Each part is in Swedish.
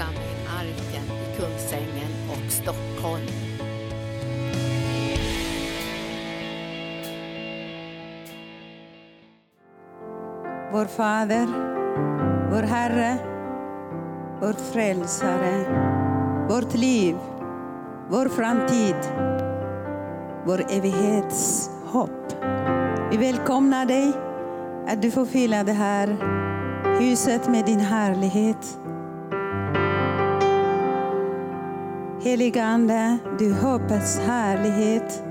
församling Arken i Kungsängen och Stockholm. Vår Fader, vår Herre, vår Frälsare, vårt liv, vår framtid, vår evighetshopp. Vi välkomnar dig att du får fylla det här huset med din härlighet. Heliga Ande, du hoppets härlighet.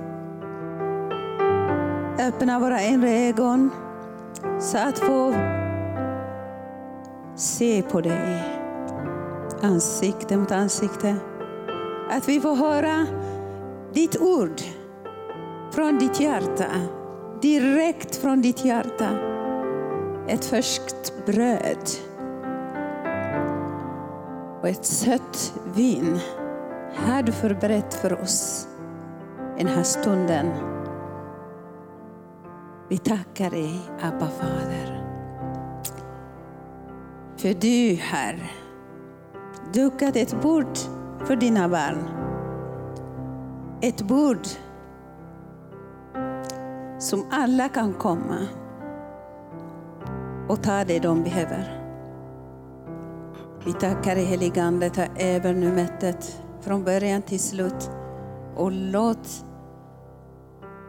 Öppna våra inre ögon så att få se på dig ansikte mot ansikte. Att vi får höra ditt ord från ditt hjärta, direkt från ditt hjärta. Ett färskt bröd och ett sött vin har du förberett för oss den här stunden. Vi tackar dig, Abba Fader. För du har dukat ett bord för dina barn. Ett bord som alla kan komma och ta det de behöver. Vi tackar dig helige Ande, ta över nu mötet från början till slut och låt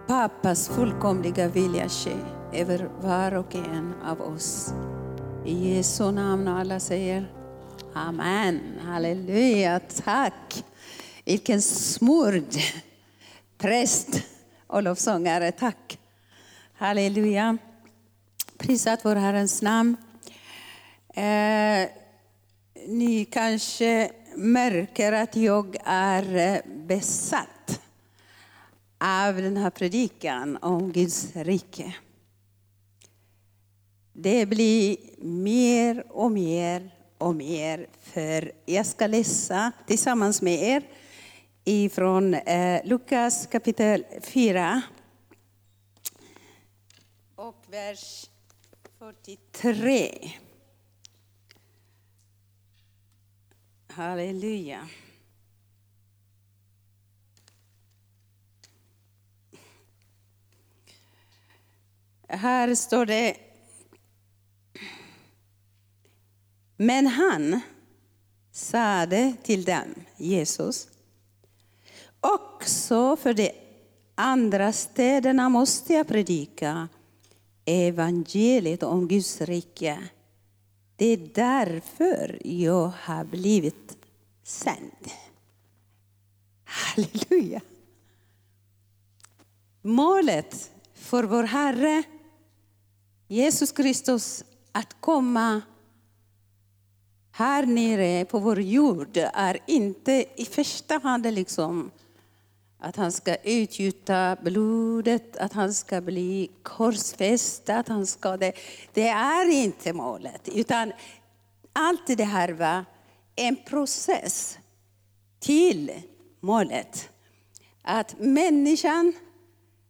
pappas fullkomliga vilja ske över var och en av oss. I Jesu namn och alla säger Amen. Halleluja, tack. Vilken smord präst och lovsångare, tack. Halleluja. Prisat vår Herrens namn. Eh, ni kanske märker att jag är eh, besatt av den här predikan om Guds rike. Det blir mer och mer och mer, för jag ska läsa tillsammans med er ifrån eh, Lukas kapitel 4 och vers 43. Halleluja. Här står det Men han sade till dem, Jesus, också för de andra städerna måste jag predika evangeliet om Guds rike. Det är därför jag har blivit sänd. Halleluja! Målet för vår Herre Jesus Kristus att komma här nere på vår jord är inte i första hand liksom att han ska utgjuta blodet, att han ska bli korsfäst, att han ska det. Det är inte målet, utan allt det här var en process till målet. Att människan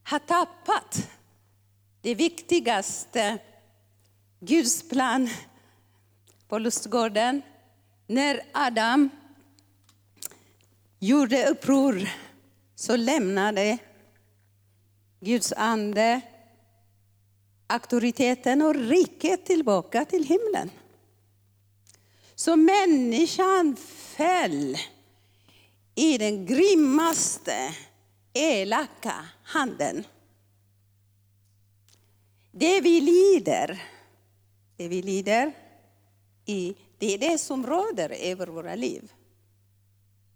har tappat det viktigaste Guds plan på lustgården när Adam gjorde uppror så lämnade Guds ande auktoriteten och riket tillbaka till himlen. Så människan föll i den grymmaste, elaka handen. Det vi lider, det vi lider i, det är det som råder över våra liv.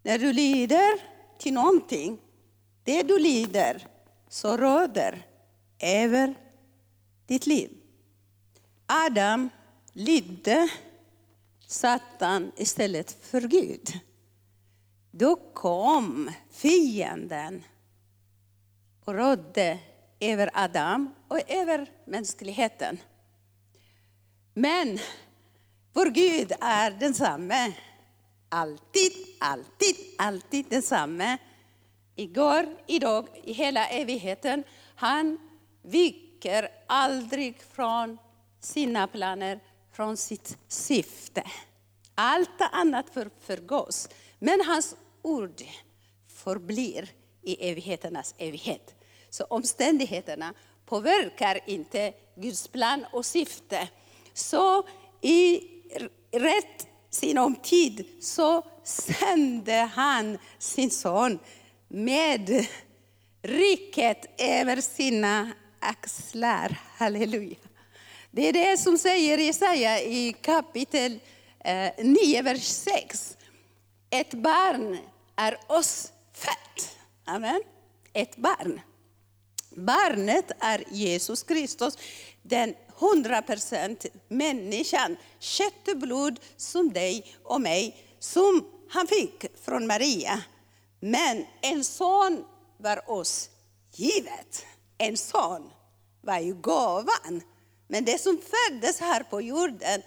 När du lider till någonting, det du lider, så råder över ditt liv. Adam lydde Satan istället för Gud. Då kom fienden och rådde över Adam och över mänskligheten. Men vår Gud är densamme. Alltid, alltid, alltid densamme. Igår, idag, i hela evigheten. Han viker aldrig från sina planer, från sitt syfte. Allt annat för, förgås, men hans ord förblir i evigheternas evighet. Så omständigheterna påverkar inte Guds plan och syfte. Så i rätt sinom tid så sände han sin son med riket över sina axlar. Halleluja. Det är det som säger Jesaja i kapitel eh, 9, vers 6. Ett barn är oss fött. Amen. Ett barn. Barnet är Jesus Kristus, den 100% människan, kött och blod som dig och mig, som han fick från Maria. Men en son var oss givet. En son var ju gåvan. Men det som föddes här på jorden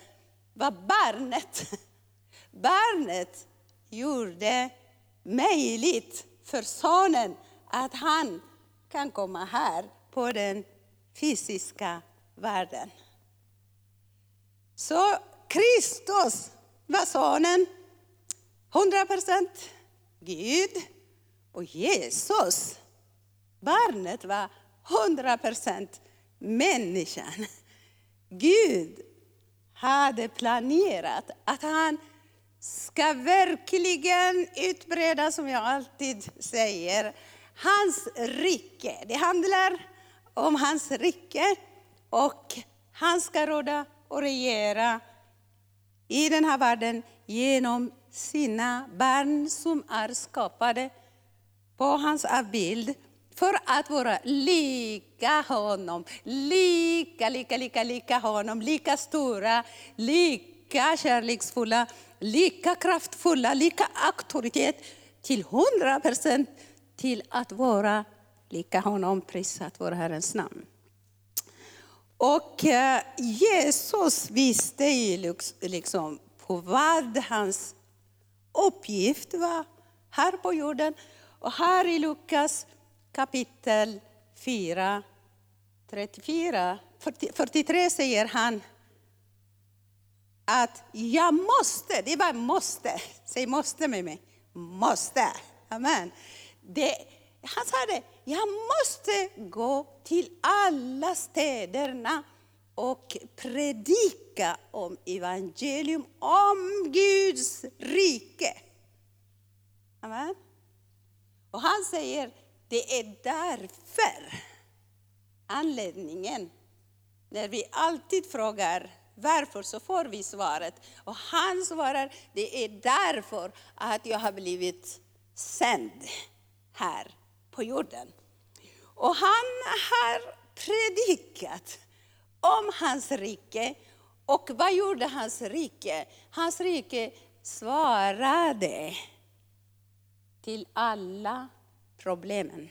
var barnet. Barnet gjorde möjligt för sonen att han kan komma här på den fysiska världen. Så Kristus var sonen, 100 procent Gud. Och Jesus, barnet, var 100 procent människan. Gud hade planerat att han ska verkligen utbreda, som jag alltid säger, hans rike. Det handlar om hans rike och han ska råda och regera i den här världen genom sina barn som är skapade på hans avbild för att vara lika honom. Lika, lika, lika, lika honom. Lika stora, lika kärleksfulla, lika kraftfulla, lika auktoritet till hundra procent till att vara lika honom. Prisat vår Herrens namn. Och eh, Jesus visste ju liksom på vad hans uppgift var här på jorden. Och här i Lukas kapitel 4, 34, 43 säger han att jag måste, det var måste, säg måste med mig, måste. Amen. Det, han sa det, jag måste gå till alla städerna och predika om evangelium, om Guds rike. Amen. Och han säger, det är därför anledningen, när vi alltid frågar varför så får vi svaret. Och han svarar, det är därför att jag har blivit sänd här på jorden. Och han har predikat om hans rike. Och vad gjorde hans rike? Hans rike svarade till alla problemen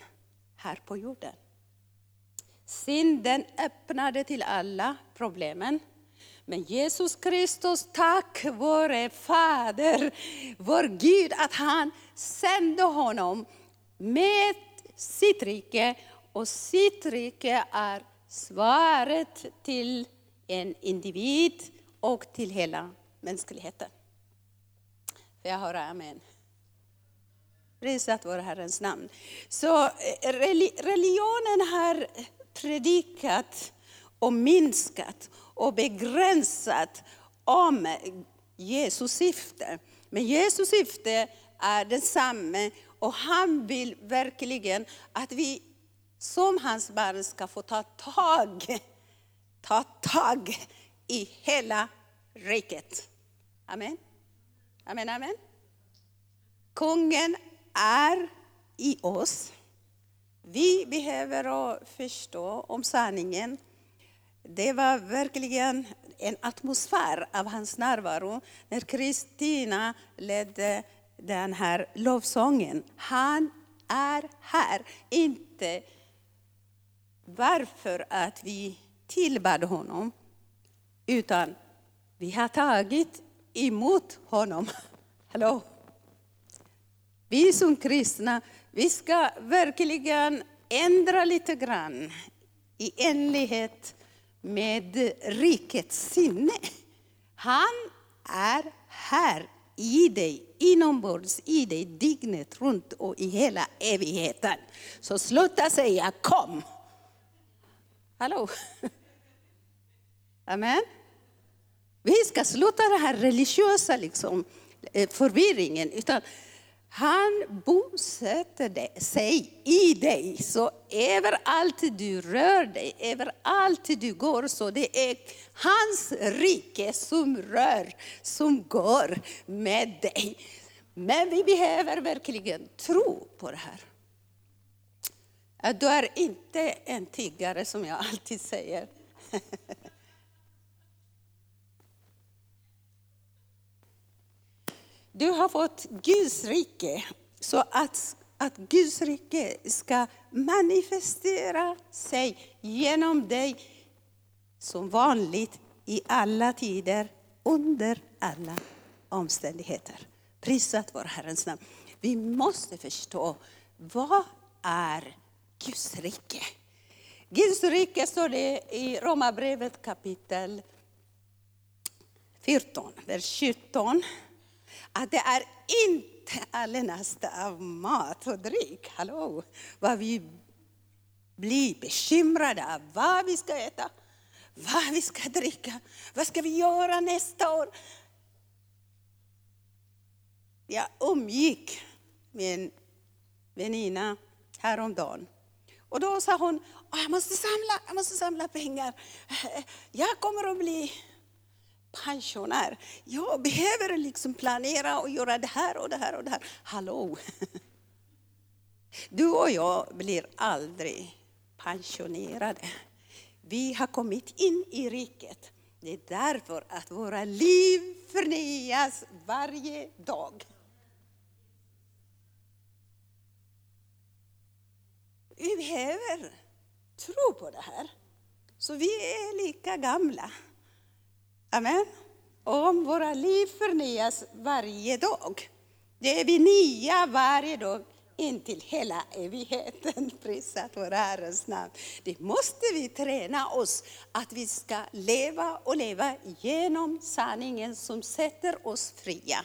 här på jorden. Synden öppnade till alla problemen. Men Jesus Kristus, tack vare Fader, vår Gud, att han sände honom med sitt rike. Och sitt rike är svaret till en individ och till hela mänskligheten. Får jag höra amen? Prisat vår Herrens namn. Så eh, religionen har predikat och minskat och begränsat om Jesus syfte. Men Jesus syfte är detsamma och han vill verkligen att vi som hans barn ska få ta tag, ta tag i hela riket. Amen. Amen, amen. Kungen är i oss. Vi behöver förstå om sanningen. Det var verkligen en atmosfär av hans närvaro när Kristina ledde den här lovsången. Han är här, inte varför att vi tillbad honom, utan vi har tagit emot honom. Hallå? Vi som kristna, vi ska verkligen ändra lite grann i enlighet med rikets sinne. Han är här i dig, inombords i dig, dygnet runt och i hela evigheten. Så sluta säga kom. Hallå? Amen. Vi ska sluta den här religiösa liksom, eh, förvirringen. Utan han bosätter sig i dig. Så överallt du rör dig, överallt du går, så det är hans rike som rör, som går med dig. Men vi behöver verkligen tro på det här. Du är inte en tiggare, som jag alltid säger. Du har fått Guds rike, så att, att Guds rike ska manifestera sig genom dig som vanligt i alla tider, under alla omständigheter. Prisat vår Herrens namn. Vi måste förstå, vad är Guds rike? Guds rike står det i Romarbrevet kapitel 14, vers 17 att det är inte allenast av mat och dryck, hallå, vad vi blir bekymrade av, vad vi ska äta, vad vi ska dricka, vad ska vi göra nästa år? Jag umgick med en väninna häromdagen. Och då sa hon, ah, jag måste samla, jag måste samla pengar. Jag kommer att bli pensionär. Jag behöver liksom planera och göra det här och det här och det här. Hallå! Du och jag blir aldrig pensionerade. Vi har kommit in i riket. Det är därför att våra liv förnyas varje dag. Vi behöver tro på det här. Så vi är lika gamla. Amen. Om våra liv förnyas varje dag. Det är vi nya varje dag in till hela evigheten. Prisat vår Herrens namn. Det måste vi träna oss att vi ska leva och leva genom sanningen som sätter oss fria.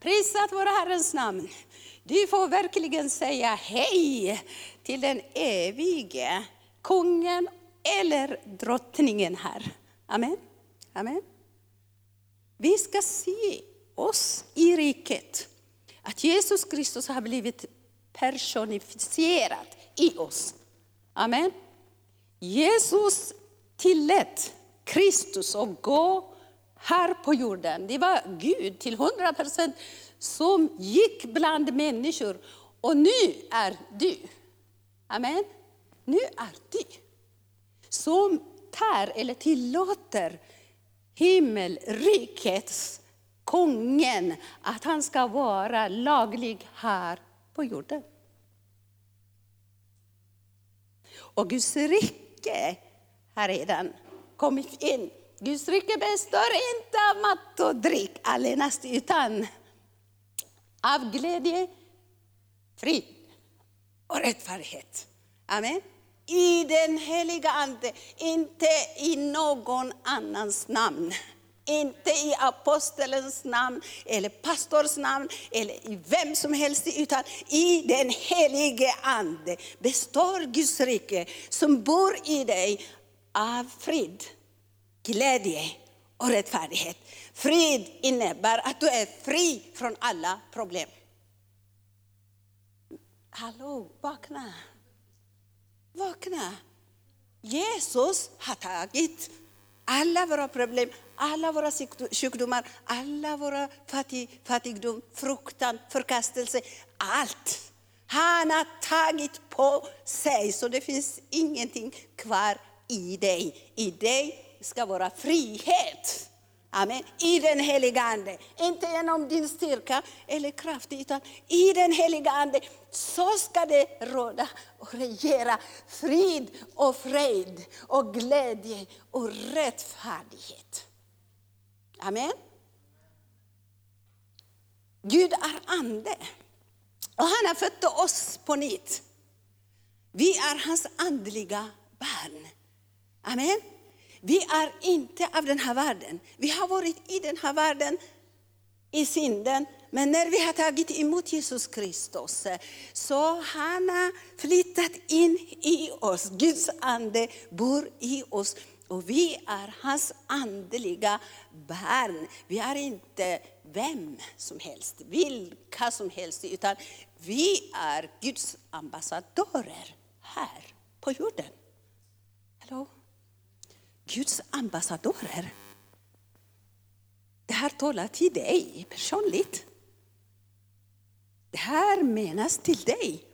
Prisat vår Herrens namn. Du får verkligen säga hej till den evige kungen eller drottningen här. Amen. Amen. Vi ska se oss i riket. Att Jesus Kristus har blivit personifierad i oss. Amen. Jesus tillät Kristus att gå här på jorden. Det var Gud till hundra procent som gick bland människor. Och nu är du, amen, nu är du som tar eller tillåter himmelrikets kungen, att han ska vara laglig här på jorden. Och Guds rike har redan kommit in. Guds rike består inte av mat och dryck allenast, utan av glädje, frid och rättfärdighet. Amen i den heliga Ande, inte i någon annans namn. Inte i apostelns namn, eller pastors namn, eller i vem som helst, utan i den helige Ande består Guds rike som bor i dig av frid, glädje och rättfärdighet. Frid innebär att du är fri från alla problem. Hallå, vakna! Vakna! Jesus har tagit alla våra problem, alla våra sjukdomar, alla våra fattig, fattigdom, fruktan, förkastelse, allt. Han har tagit på sig, så det finns ingenting kvar i dig. I dig ska vara frihet. Amen. I den heliga Ande. Inte genom din styrka eller kraft, utan i den heliga Ande. Så ska det råda och regera frid och fred och glädje och rättfärdighet. Amen. Gud är ande. Och han har fött oss på nytt. Vi är hans andliga barn. Amen. Vi är inte av den här världen. Vi har varit i den här världen i synden, men när vi har tagit emot Jesus Kristus eh, så han har flyttat in i oss. Guds ande bor i oss och vi är hans andliga barn. Vi är inte vem som helst, vilka som helst, utan vi är Guds ambassadörer här på jorden. Hello? Guds ambassadörer. Det här talar till dig personligt. Det här menas till dig.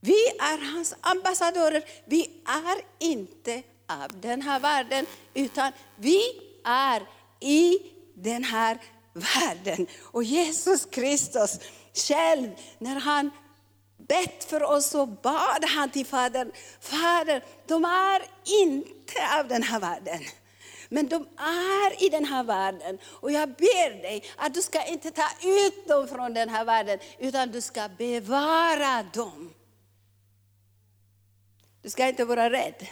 Vi är hans ambassadörer. Vi är inte av den här världen, utan vi är i den här världen. Och Jesus Kristus själv, när han bett för oss så bad han till Fadern, Fader, de är inte av den här världen. Men de är i den här världen. Och jag ber dig att du ska inte ta ut dem från den här världen, utan du ska bevara dem. Du ska inte vara rädd.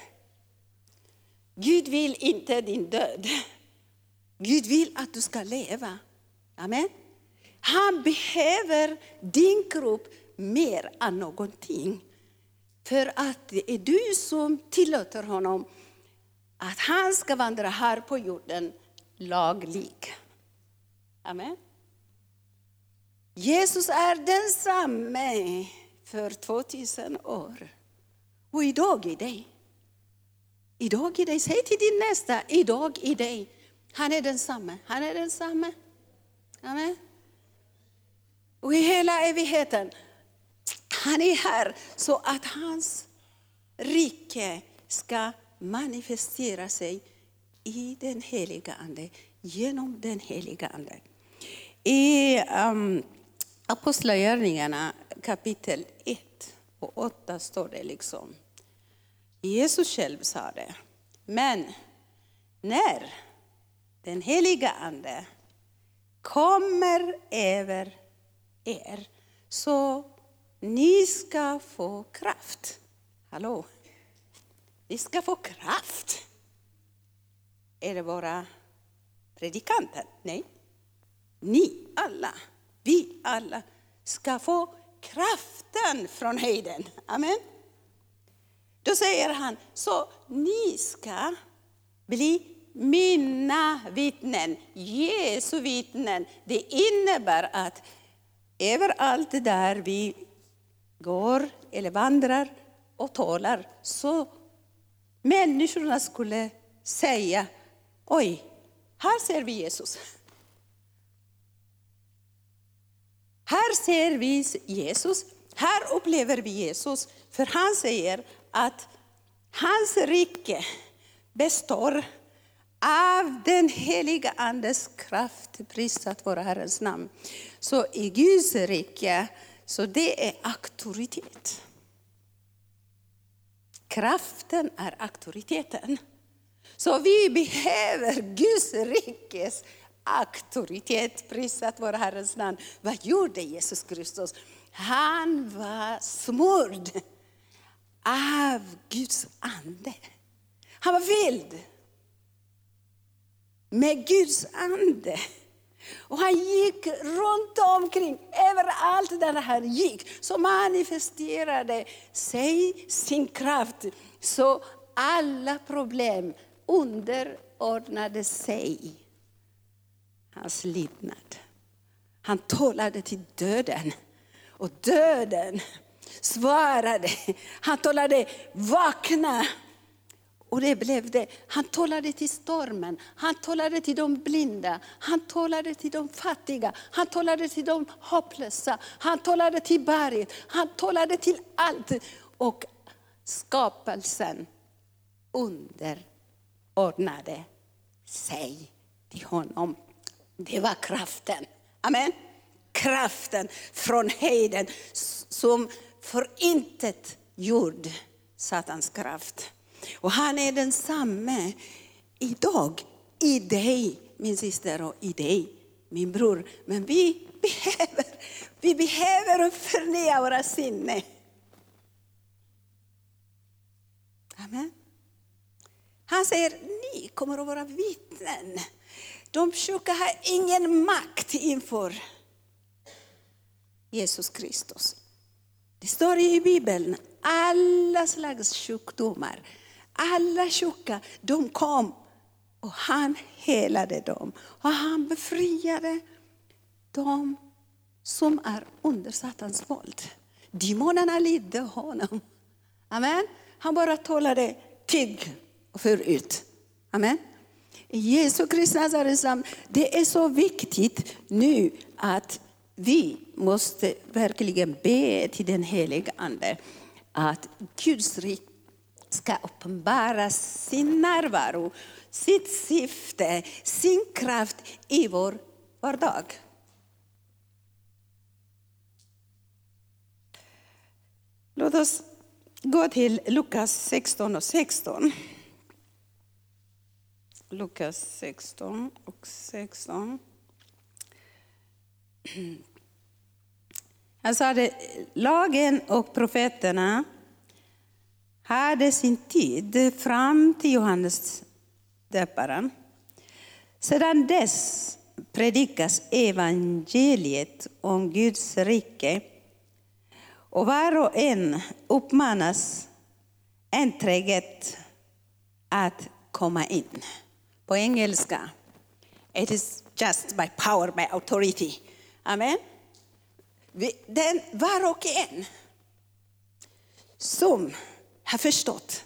Gud vill inte din död. Gud vill att du ska leva. Amen. Han behöver din kropp mer än någonting. För att det är du som tillåter honom att han ska vandra här på jorden laglig. Amen. Jesus är densamme för 2000 år. Och idag i dig. Idag i dig. Säg till din nästa, idag i dig. Han är densamme. Han är densamme. Amen. Och i hela evigheten. Han är här så att hans rike ska manifestera sig i den heliga Ande, genom den heliga Ande. I um, Apostlagärningarna kapitel 1 och 8 står det liksom, Jesus själv sa det, men när den heliga Ande kommer över er så ni ska få kraft. Hallå? Ni ska få kraft. Är det bara predikanter? Nej. Ni alla, vi alla ska få kraften från höjden. Amen. Då säger han, så ni ska bli mina vittnen, Jesu vittnen. Det innebär att överallt där vi går eller vandrar och talar så människorna skulle säga, oj, här ser vi Jesus. Här ser vi Jesus, här upplever vi Jesus, för han säger att hans rike består av den heliga Andes kraft, prisat vara Herrens namn. Så i Guds rike, så det är auktoritet. Kraften är auktoriteten. Så vi behöver Guds rikes auktoritet, prisat vår Herrens namn. Vad gjorde Jesus Kristus? Han var smord av Guds ande. Han var vild med Guds ande. Och han gick runt omkring, överallt där han gick, så manifesterade sig sin kraft. Så alla problem underordnade sig hans lydnad. Han talade till döden och döden svarade. Han talade vakna och det blev det. Han talade till stormen, han talade till de blinda, han talade till de fattiga, han talade till de hopplösa, han talade till berget, han talade till allt. Och skapelsen underordnade sig till honom. Det var kraften. Amen. Kraften från höjden som förintet gjorde Satans kraft. Och han är densamme idag, i dig min syster och i dig min bror. Men vi behöver, vi behöver förnya våra sinnen. Amen. Han säger, ni kommer att vara vittnen. De sjuka har ingen makt inför Jesus Kristus. Det står i Bibeln, alla slags sjukdomar, alla sjuka, de kom och han helade dem. Och han befriade dem som är under Satans våld. Demonerna lydde honom. Amen. Han bara talade tigg och för ut. Amen. Jesu Kristi Nazarens namn, det är så viktigt nu att vi måste verkligen be till den helige Ande att Guds rike ska uppenbara sin närvaro, sitt syfte, sin kraft i vår vardag. Låt oss gå till Lukas 16 och 16. Lukas 16 och 16. Han sa det, lagen och profeterna hade sin tid fram till Johannes döparen. Sedan dess predikas evangeliet om Guds rike och var och en uppmanas enträget att komma in. På engelska, it is just by power, by authority. Amen. Den var och en som har förstått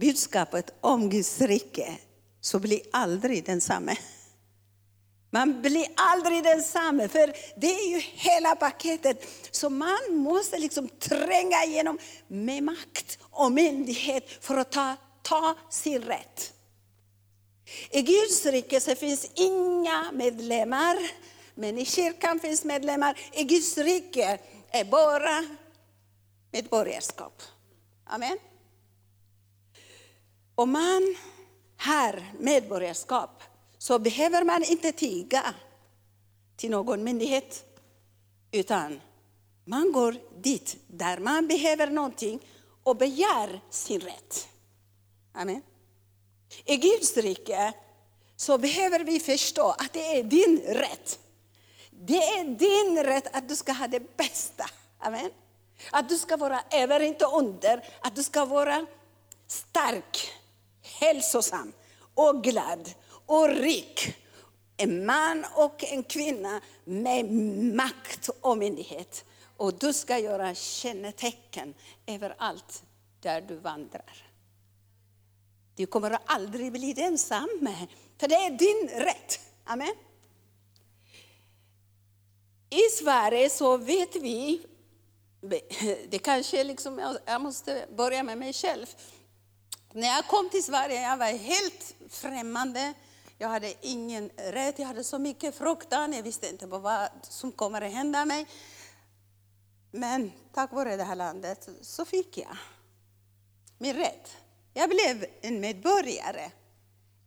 budskapet om Guds rike så blir aldrig densamme. Man blir aldrig densamme, för det är ju hela paketet. Så man måste liksom tränga igenom med makt och myndighet för att ta, ta sin rätt. I Guds rike så finns inga medlemmar, men i kyrkan finns medlemmar. I Guds rike är bara medborgarskap. Amen. Om man har medborgarskap så behöver man inte tiga till någon myndighet, utan man går dit där man behöver någonting och begär sin rätt. Amen. I Guds rike så behöver vi förstå att det är din rätt. Det är din rätt att du ska ha det bästa. Amen. Att du ska vara över, inte under. Att du ska vara stark, hälsosam och glad och rik. En man och en kvinna med makt och myndighet. Och du ska göra kännetecken överallt där du vandrar. Du kommer aldrig bli ensam, för det är din rätt. Amen. I Sverige så vet vi, det kanske liksom, jag måste börja med mig själv. När jag kom till Sverige jag var helt främmande. Jag hade ingen rätt, jag hade så mycket fruktan, jag visste inte vad som kommer att hända mig. Men tack vare det här landet så fick jag min rätt. Jag blev en medborgare,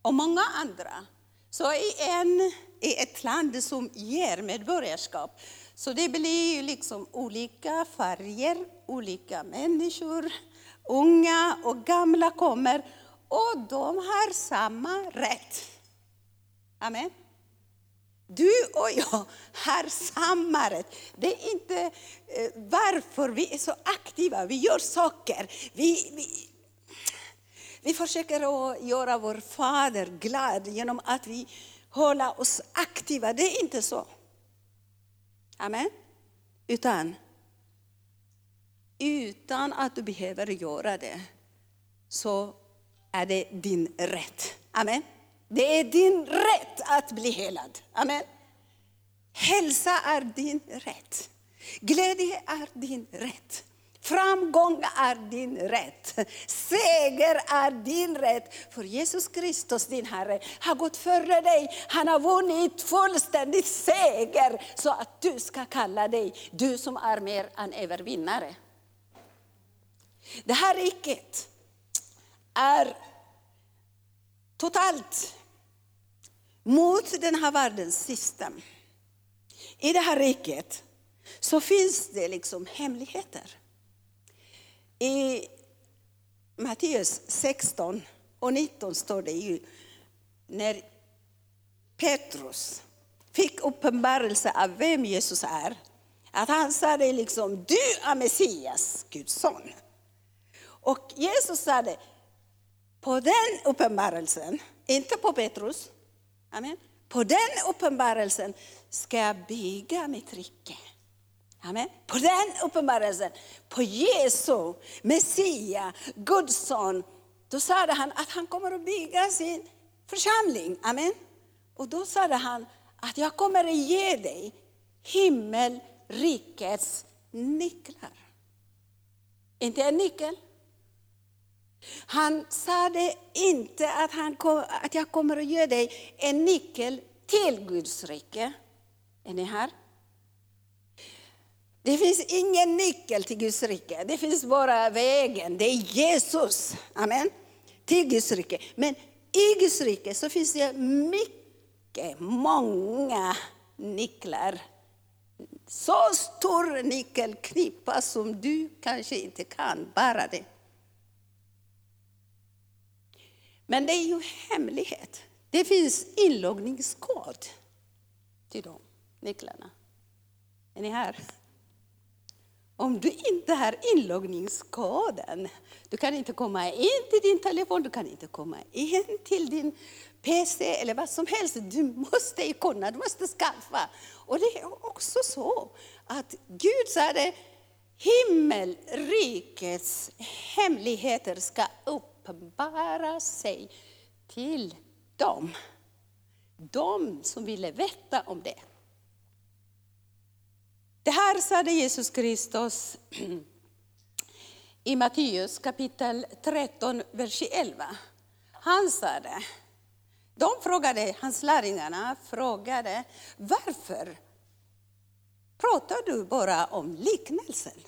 och många andra. Så i, en, i ett land som ger medborgarskap, så det blir liksom olika färger, olika människor, unga och gamla kommer, och de har samma rätt. Amen. Du och jag har samma rätt. Det är inte eh, varför vi är så aktiva, vi gör saker. Vi, vi, vi försöker att göra vår fader glad genom att vi håller oss aktiva. Det är inte så. Amen. Utan, utan att du behöver göra det, så är det din rätt. Amen. Det är din rätt att bli helad. Amen. Hälsa är din rätt. Glädje är din rätt. Framgång är din rätt. Seger är din rätt. För Jesus Kristus, din Herre, har gått före dig. Han har vunnit fullständig seger så att du ska kalla dig, du som är mer än övervinnare. Det här riket är totalt mot den här världens system. I det här riket så finns det liksom hemligheter. I Matteus 16 och 19 står det ju när Petrus fick uppenbarelse av vem Jesus är. Att han sa det liksom, du är Messias, Guds son. Och Jesus sa det, på den uppenbarelsen, inte på Petrus, amen. på den uppenbarelsen ska jag bygga mitt rike. Amen. På den uppenbarelsen, på Jesu, Messia, Guds son, då sa han att han kommer att bygga sin församling. Amen. Och då sa han att jag kommer att ge dig himmelrikets nycklar. Inte en nyckel. Han sa det inte att, han kom, att jag kommer att ge dig en nyckel till Guds rike. Är ni här? Det finns ingen nyckel till Guds rike. Det finns bara vägen. Det är Jesus. Amen. Till Guds rike. Men i Guds rike så finns det mycket, många nycklar. Så stor nyckelknippa som du kanske inte kan bära det. Men det är ju hemlighet. Det finns inloggningskod till de nycklarna. Är ni här? Om du inte har inloggningskoden, du kan inte komma in till din telefon, du kan inte komma in till din PC eller vad som helst. Du måste kunna, du måste skaffa. Och det är också så att Gud sa det, himmelrikets hemligheter ska uppenbara sig till dem. De som ville veta om det. Det här sade Jesus Kristus i Matteus kapitel 13, vers 11. Han sade. De frågade, hans lärjungarna frågade, varför pratar du bara om liknelsen?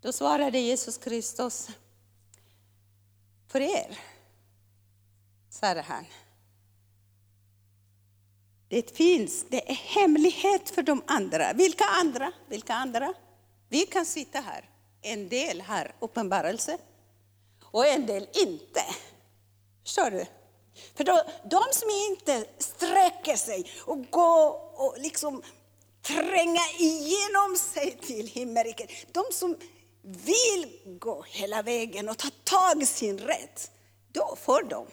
Då svarade Jesus Kristus, för er, sade han, det finns, det är hemlighet för de andra. Vilka andra? Vilka andra? Vi kan sitta här. En del har uppenbarelse och en del inte. Förstår du? För då, de som inte sträcker sig och går och liksom tränga igenom sig till himmelriket, de som vill gå hela vägen och ta tag i sin rätt, då får de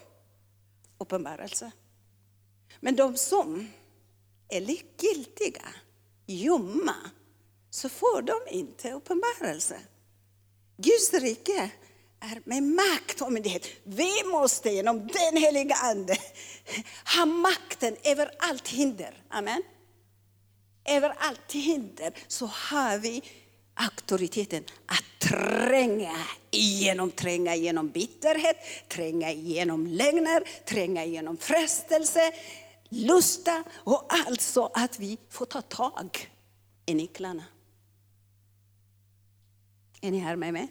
uppenbarelse. Men de som är likgiltiga, ljumma, så får de inte uppenbarelse. Guds rike är med makt och myndighet. Vi måste genom den heliga Ande ha makten över allt hinder. Amen. Över allt hinder så har vi auktoriteten att tränga igenom, tränga igenom bitterhet, tränga igenom lögner, tränga igenom frestelse, lusta och alltså att vi får ta tag i nycklarna. Är ni här med mig?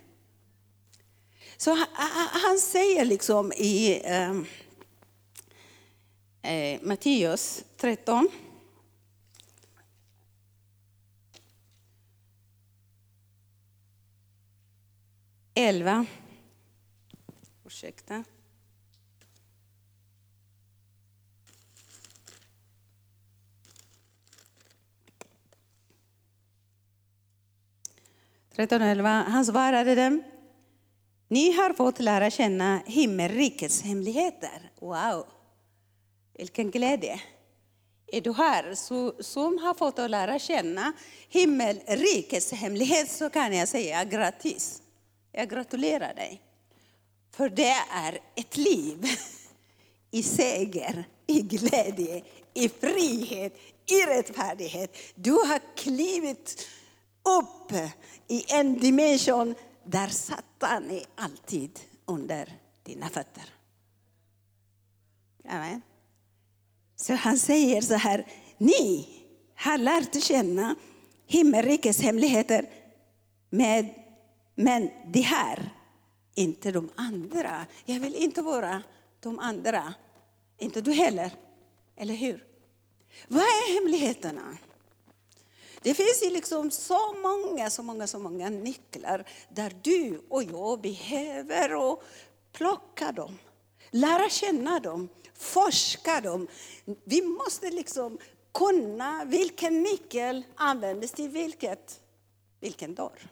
Så han säger liksom i ehm, eh, Matteus 13 11. Ursäkta. 13.11. Han svarade dem. Ni har fått lära känna himmelrikets hemligheter. Wow, vilken glädje. Är du här så, som har fått att lära känna himmelrikets hemlighet så kan jag säga grattis. Jag gratulerar dig. För det är ett liv i seger, i glädje, i frihet, i rättfärdighet. Du har klivit upp i en dimension där Satan är alltid under dina fötter. Amen. Så han säger så här, ni har lärt känna himmelrikets hemligheter, med, men det här, inte de andra. Jag vill inte vara de andra, inte du heller. Eller hur? Vad är hemligheterna? Det finns ju liksom så många, så många, så många nycklar där du och jag behöver och plocka dem, lära känna dem, forska dem. Vi måste liksom kunna vilken nyckel användes till vilket, vilken dörr.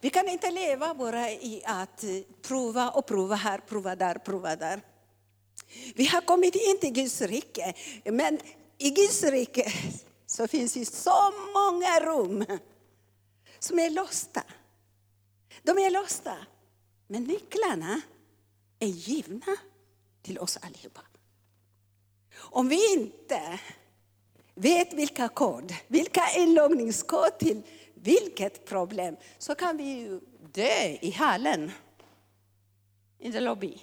Vi kan inte leva bara i att prova och prova här, prova där, prova där. Vi har kommit in till Guds rike, men i Guds rike så finns det så många rum som är låsta. De är låsta, men nycklarna är givna till oss allihopa. Om vi inte vet vilka kod, vilka inloggningskod till vilket problem, så kan vi ju dö i hallen, i the lobby.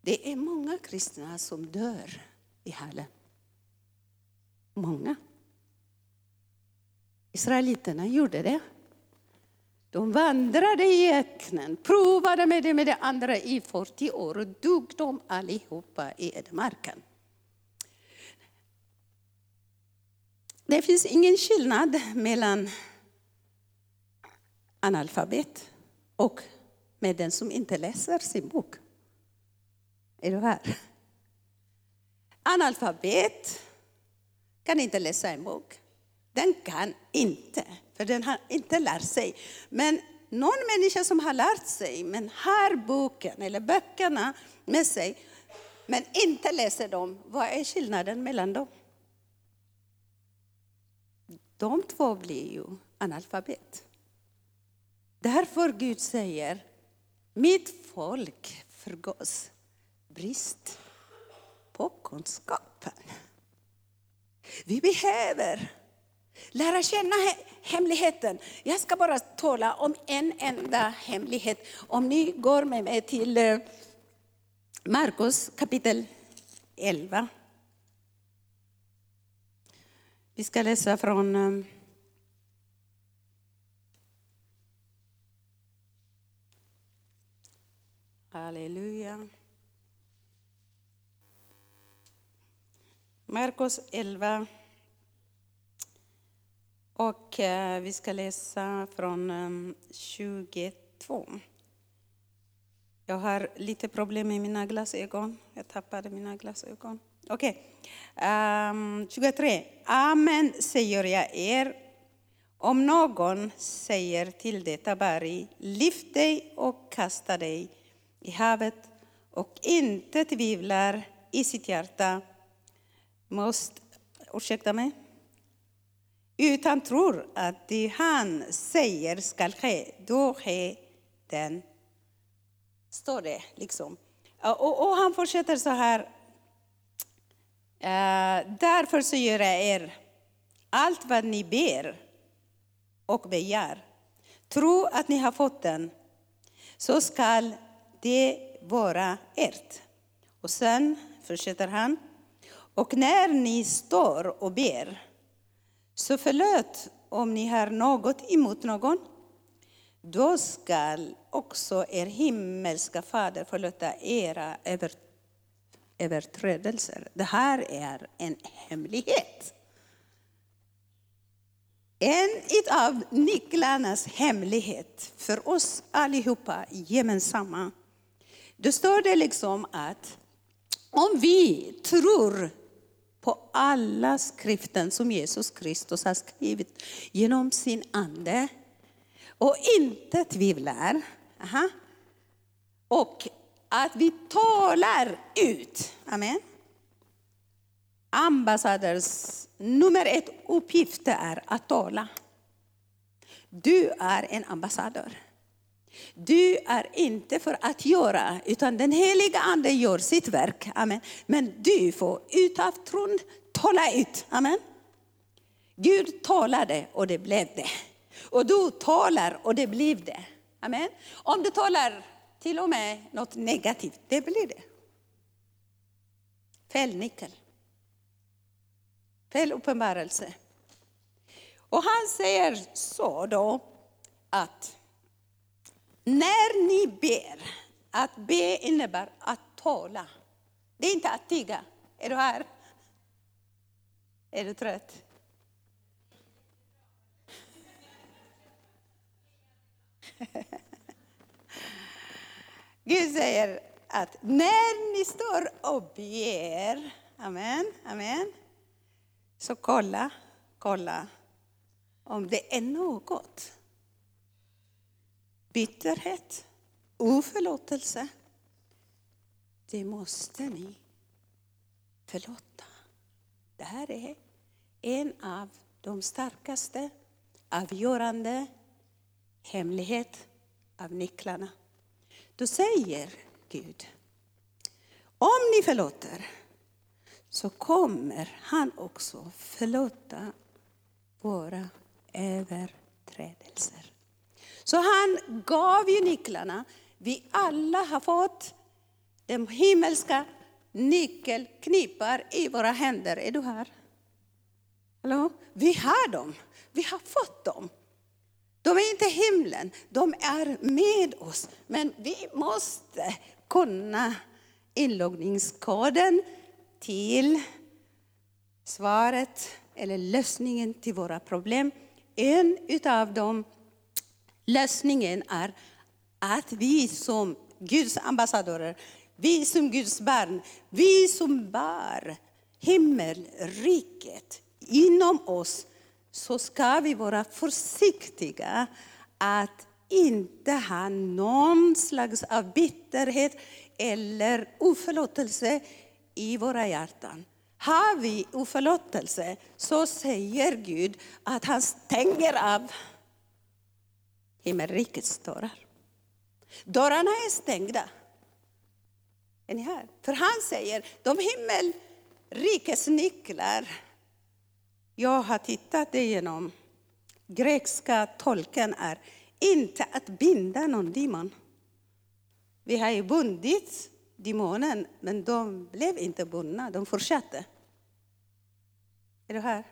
Det är många kristna som dör i hallen. Många. Israeliterna gjorde det. De vandrade i öknen, provade med det med det andra i 40 år och dog de allihopa i ödemarken. Det finns ingen skillnad mellan analfabet och med den som inte läser sin bok. Är du här? Analfabet kan inte läsa en bok. Den kan inte, för den har inte lärt sig. Men någon människa som har lärt sig, men har boken eller böckerna med sig, men inte läser dem, vad är skillnaden mellan dem? De två blir ju analfabet. Därför Gud säger, mitt folk förgås brist på kunskapen. Vi behöver lära känna hemligheten. Jag ska bara tala om en enda hemlighet. Om ni går med mig till eh, Markus kapitel 11. Vi ska läsa från eh, Halleluja. Markus 11. Och eh, vi ska läsa från ehm, 22. Jag har lite problem med mina glasögon. Jag tappade mina glasögon. Okej. Okay. Um, 23. Amen säger jag er. Om någon säger till detta berg, lyft dig och kasta dig i havet och inte tvivlar i sitt hjärta, måste, ursäkta mig, utan tror att det han säger skall ske, då sker den. Står det liksom. Och, och han fortsätter så här. Uh, därför så gör jag er allt vad ni ber och begär. Tro att ni har fått den, så skall det vara ert. Och sen fortsätter han. Och när ni står och ber, så förlåt om ni har något emot någon. Då skall också er himmelska fader förlåta era överträdelser. Det här är en hemlighet. En av nycklarnas hemlighet för oss allihopa gemensamma. Då står det liksom att om vi tror på alla skriften som Jesus Kristus har skrivit genom sin ande och inte tvivlar. Aha. Och att vi talar ut. Amen. Ambassaders nummer ett uppgift är att tala. Du är en ambassadör. Du är inte för att göra, utan den heliga Ande gör sitt verk. Amen. Men du får utav tron tala ut. Amen. Gud talade och det blev det. Och du talar och det blev det. Amen. Om du talar till och med något negativt, det blir det. Fel nyckel. Fel uppenbarelse. Och han säger så då att när ni ber, att be innebär att tala. Det är inte att tiga. Är du här? Är du trött? Gud säger att när ni står och ber, amen, amen, så kolla, kolla om det är något. Bitterhet, oförlåtelse. Det måste ni förlåta. Det här är en av de starkaste, avgörande hemlighet av nycklarna. Då säger Gud, om ni förlåter så kommer han också förlåta våra överträdelser. Så han gav ju nycklarna. Vi alla har fått de himmelska nyckelknippar i våra händer. Är du här? Hallå? Vi har dem. Vi har fått dem. De är inte himlen, de är med oss. Men vi måste kunna inloggningskoden till svaret eller lösningen till våra problem. En utav dem, lösningen är att vi som Guds ambassadörer, vi som Guds barn, vi som bär himmelriket inom oss, så ska vi vara försiktiga att inte ha någon slags av bitterhet eller oförlåtelse i våra hjärtan. Har vi oförlåtelse så säger Gud att han stänger av himmelrikets dörrar. Dörrarna är stängda. Är ni här? För han säger, de himmelrikets nycklar, jag har tittat igenom, grekiska tolken är inte att binda någon demon. Vi har ju bundit demonen, men de blev inte bundna, de fortsatte. Är du här?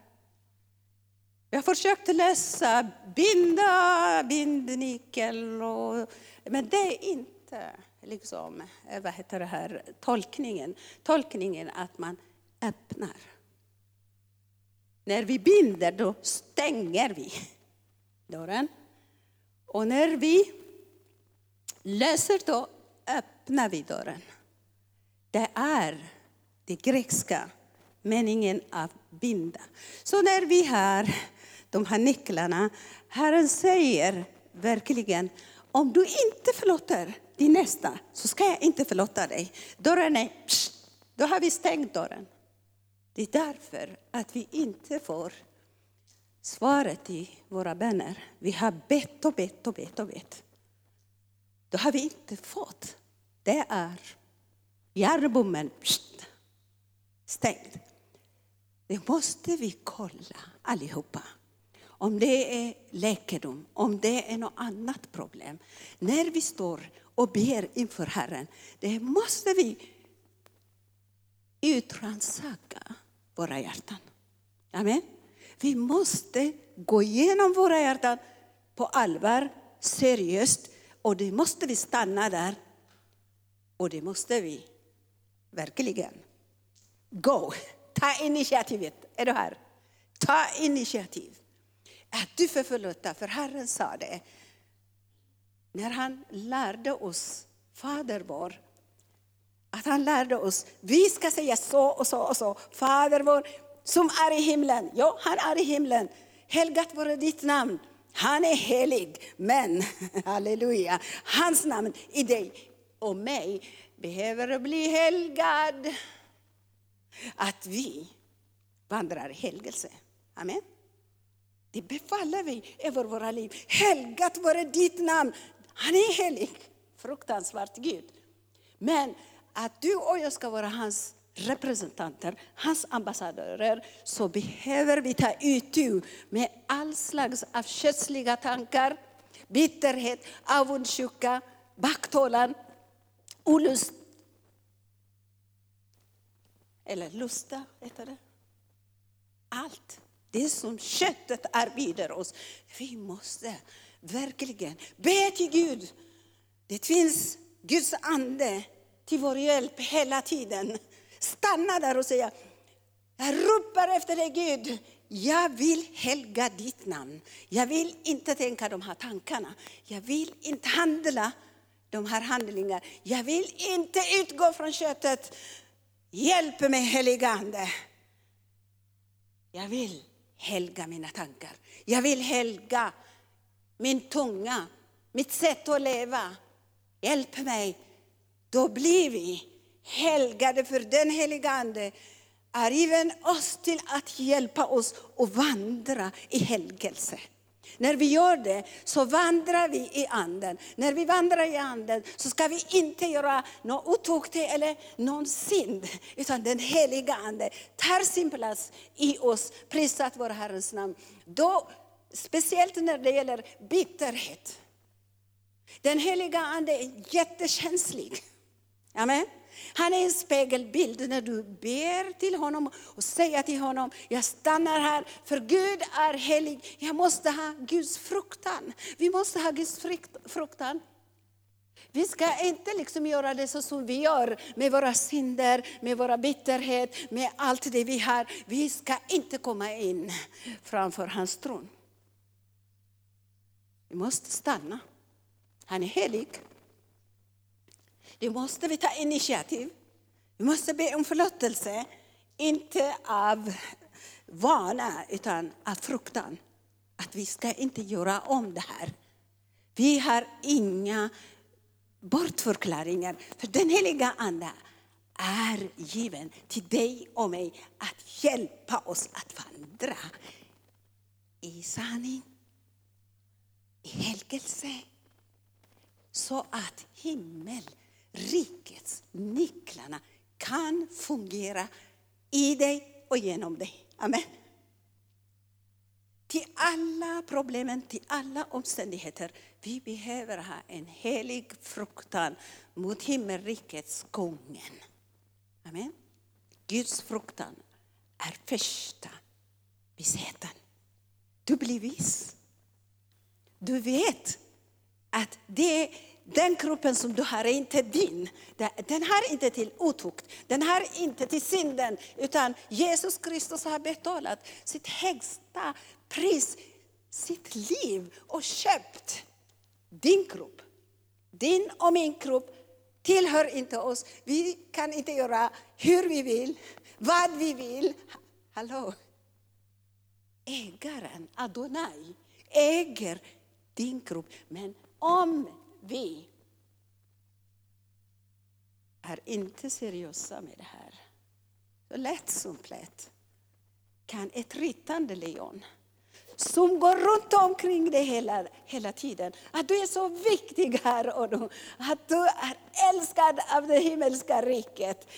Jag försökte läsa, binda, bindnyckel, och, men det är inte liksom, eh, vad heter det här, tolkningen. Tolkningen att man öppnar. När vi binder, då stänger vi dörren. Och när vi läser då öppnar vi dörren. Det är det grekiska meningen av binda. Så när vi har de här nycklarna, Herren säger verkligen, om du inte förlåter din nästa så ska jag inte förlåta dig. Dörren är, psh, då har vi stängt dörren. Det är därför att vi inte får svaret i våra böner. Vi har bett och bett och bett och bett. Då har vi inte fått. Det är järnbommen stängd. Det måste vi kolla allihopa. Om det är läkedom, om det är något annat problem. När vi står och ber inför Herren, det måste vi utrannsaka våra hjärtan. Amen. Vi måste gå igenom våra hjärtan på allvar, seriöst. Och det måste vi stanna där. Och det måste vi verkligen Go! Ta initiativet. Är du här? Ta initiativ. Att du får förlåta, för Herren sa det. När han lärde oss Fader vår, att han lärde oss, vi ska säga så och så och så. Fader vår som är i himlen. Ja, han är i himlen. Helgat vare ditt namn. Han är helig, men halleluja, hans namn i dig och mig behöver bli helgad. Att vi vandrar i helgelse. Amen. Det befaller vi över våra liv. Helgat vare ditt namn. Han är helig. Fruktansvärt Gud. Men att du och jag ska vara hans representanter, hans ambassadörer, så behöver vi ta itu med all slags av kötsliga tankar, bitterhet, avundsjuka, baktalan, olust. Eller lusta, heter det. Allt det som köttet erbjuder oss. Vi måste verkligen be till Gud. Det finns Guds ande till vår hjälp hela tiden. Stanna där och säga, jag ropar efter dig Gud. Jag vill helga ditt namn. Jag vill inte tänka de här tankarna. Jag vill inte handla de här handlingarna. Jag vill inte utgå från köttet. Hjälp mig helige Ande. Jag vill helga mina tankar. Jag vill helga min tunga, mitt sätt att leva. Hjälp mig. Då blir vi helgade för den heliga Ande är även oss till att hjälpa oss att vandra i helgelse. När vi gör det så vandrar vi i anden. När vi vandrar i anden så ska vi inte göra något otuktigt eller någon synd. Utan den heliga ande tar sin plats i oss. Prisat vår Herrens namn. Då, speciellt när det gäller bitterhet. Den heliga ande är jättekänslig. Amen. Han är en spegelbild när du ber till honom och säger till honom, jag stannar här för Gud är helig. Jag måste ha Guds fruktan. Vi måste ha Guds fruktan. Vi ska inte liksom göra det så som vi gör med våra synder, med våra bitterhet, med allt det vi har. Vi ska inte komma in framför hans tron. Vi måste stanna. Han är helig. Då måste vi ta initiativ. Vi måste be om förlåtelse, inte av vana utan av fruktan. Att vi ska inte göra om det här. Vi har inga bortförklaringar. För den heliga Ande är given till dig och mig att hjälpa oss att vandra i sanning, i helgelse, så att himmel rikets nycklarna kan fungera i dig och genom dig. Amen. Till alla problemen, till alla omständigheter. Vi behöver ha en helig fruktan mot himmelrikets gången. Amen. Guds fruktan är första visheten. Du blir vis. Du vet att det den kroppen som du har är inte din. Den har inte till otukt, den har inte till synden. Utan Jesus Kristus har betalat sitt högsta pris, sitt liv och köpt din kropp. Din och min kropp tillhör inte oss. Vi kan inte göra hur vi vill, vad vi vill. Hallå? Ägaren, Adonai, äger din kropp. Men om vi är inte seriösa med det här. Så lätt som plätt kan ett rittande lejon som går runt omkring dig hela, hela tiden. Att du är så viktig här och nu. Att du är älskad av det himmelska riket.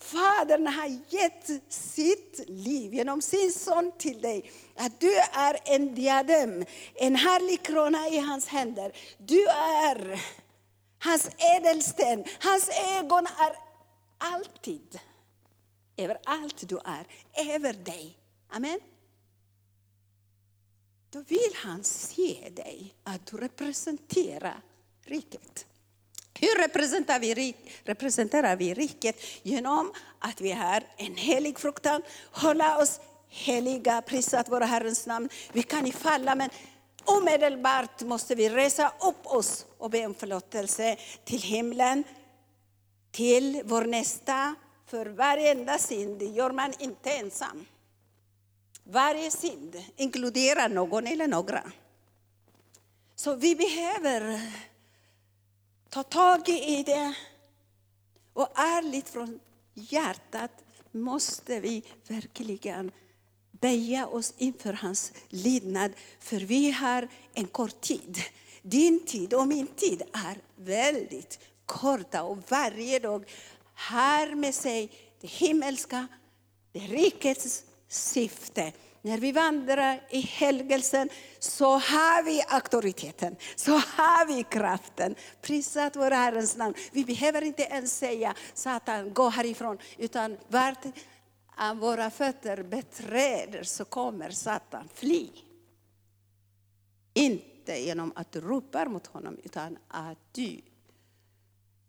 Fadern har gett sitt liv genom sin son till dig. Att du är en diadem, en härlig krona i hans händer. Du är hans ädelsten. Hans ögon är alltid över allt du är, över dig. Amen. Då vill han se dig, att du representerar riket. Hur representerar vi, representerar vi riket? Genom att vi har en helig fruktan, hålla oss heliga, prisat våra Herrens namn. Vi kan falla men omedelbart måste vi resa upp oss och be om förlåtelse till himlen, till vår nästa. För varenda synd gör man inte ensam. Varje synd inkluderar någon eller några. Så vi behöver ta tag i det. Och ärligt från hjärtat måste vi verkligen böja oss inför hans lydnad. För vi har en kort tid. Din tid och min tid är väldigt korta och varje dag har med sig det himmelska, det rikets syfte. När vi vandrar i helgelsen så har vi auktoriteten, så har vi kraften. Prisat vår Herrens namn. Vi behöver inte ens säga Satan, gå härifrån. Utan vart våra fötter beträder så kommer Satan fly. Inte genom att du ropar mot honom utan att du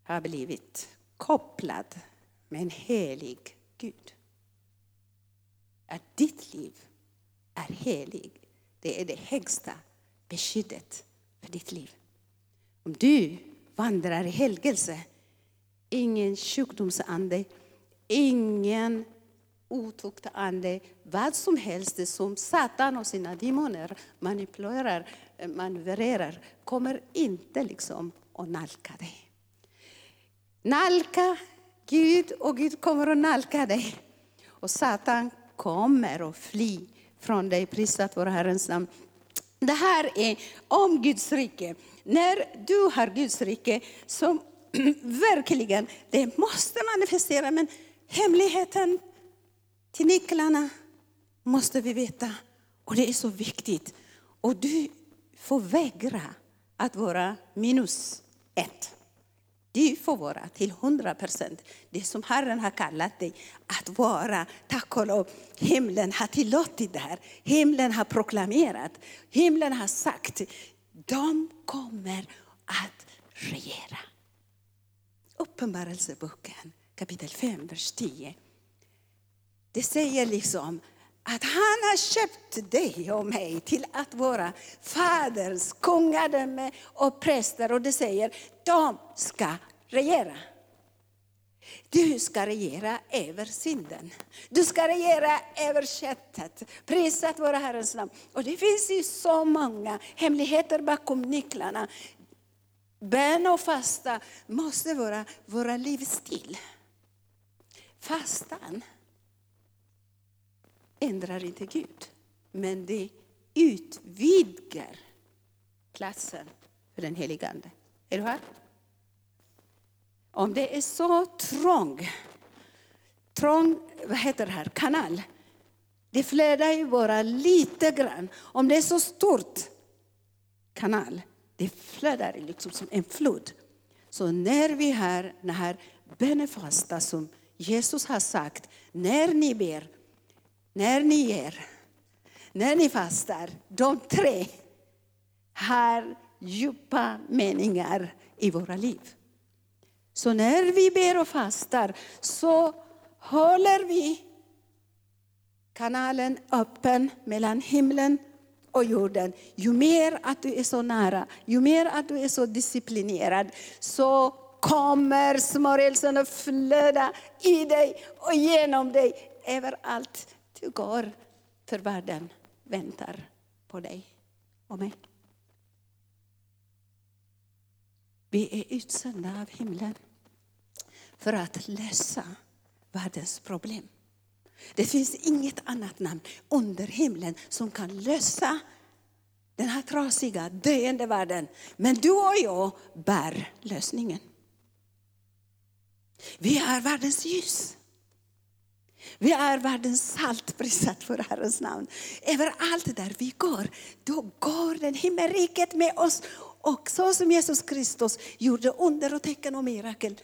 har blivit kopplad med en helig Gud. Att ditt liv är helig. Det är det högsta beskyddet för ditt liv. Om du vandrar i helgelse. Ingen sjukdomsande, ingen otuktande vad som helst som Satan och sina demoner manipulerar, eh, manövrerar, kommer inte liksom att nalka dig. Nalka Gud och Gud kommer att nalka dig. Och Satan kommer att fly från dig. Prisat vår Herrens namn. Det här är om Guds rike. När du har Guds rike som verkligen, det måste manifestera, men hemligheten till nycklarna måste vi veta. Och det är så viktigt. Och du får vägra att vara minus ett. Du får vara till 100 procent det som Herren har kallat dig att vara. Tack och lov, himlen har tillåtit det här. Himlen har proklamerat, himlen har sagt, de kommer att regera. Uppenbarelseboken kapitel 5, vers 10. Det säger liksom att han har köpt dig och mig till att vara faders kungadöme och präster. Och det säger, de ska regera. Du ska regera över synden. Du ska regera över köttet. Prisat våra Herrens namn. Och det finns ju så många hemligheter bakom nycklarna. Bön och fasta måste vara våra livsstil. Fastan ändrar inte Gud, men det utvidgar platsen för den helige Ande. Är du här? Om det är så trång, trång vad heter det här, kanal, det flödar ju bara lite grann. Om det är så stort kanal, det flödar liksom som en flod. Så när vi har den här bönefasta som Jesus har sagt, när ni ber, när ni ger, när ni fastar, de tre har djupa meningar i våra liv. Så när vi ber och fastar så håller vi kanalen öppen mellan himlen och jorden. Ju mer att du är så nära, ju mer att du är så disciplinerad, så kommer smörjelsen att flöda i dig och genom dig överallt du går. För världen väntar på dig och mig. Vi är utsända av himlen för att lösa världens problem. Det finns inget annat namn under himlen som kan lösa den här trasiga, döende världen. Men du och jag bär lösningen. Vi är världens ljus. Vi är världens salt, prisat för Herrens namn. Överallt där vi går, då går den himmelriket med oss. Och så som Jesus Kristus gjorde under och tecken och mirakel,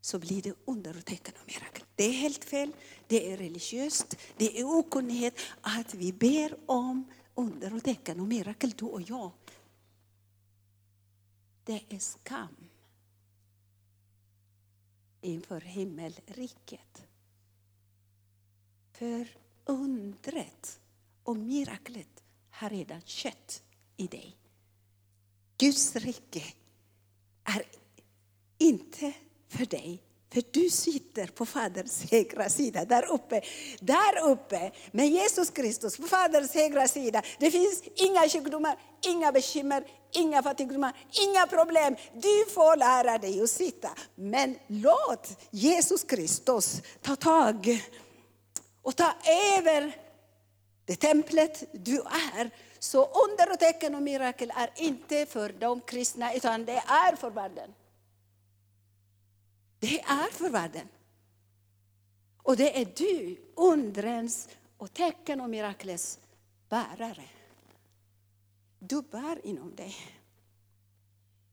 så blir det under och tecken och mirakel. Det är helt fel, det är religiöst, det är okunnighet att vi ber om under och tecken och mirakel, du och jag. Det är skam inför himmelriket. För undret och miraklet har redan skett i dig. Guds rike är inte för dig, för du sitter på Faderns högra sida, där uppe. Där uppe med Jesus Kristus på Faderns högra sida. Det finns inga sjukdomar, inga bekymmer, inga fattigdomar, inga problem. Du får lära dig att sitta. Men låt Jesus Kristus ta tag och ta över det templet du är. Så under och tecken och mirakel är inte för de kristna, utan det är för världen. Det är för världen. Och det är du, undrens och tecken och miraklets bärare. Du bär inom dig.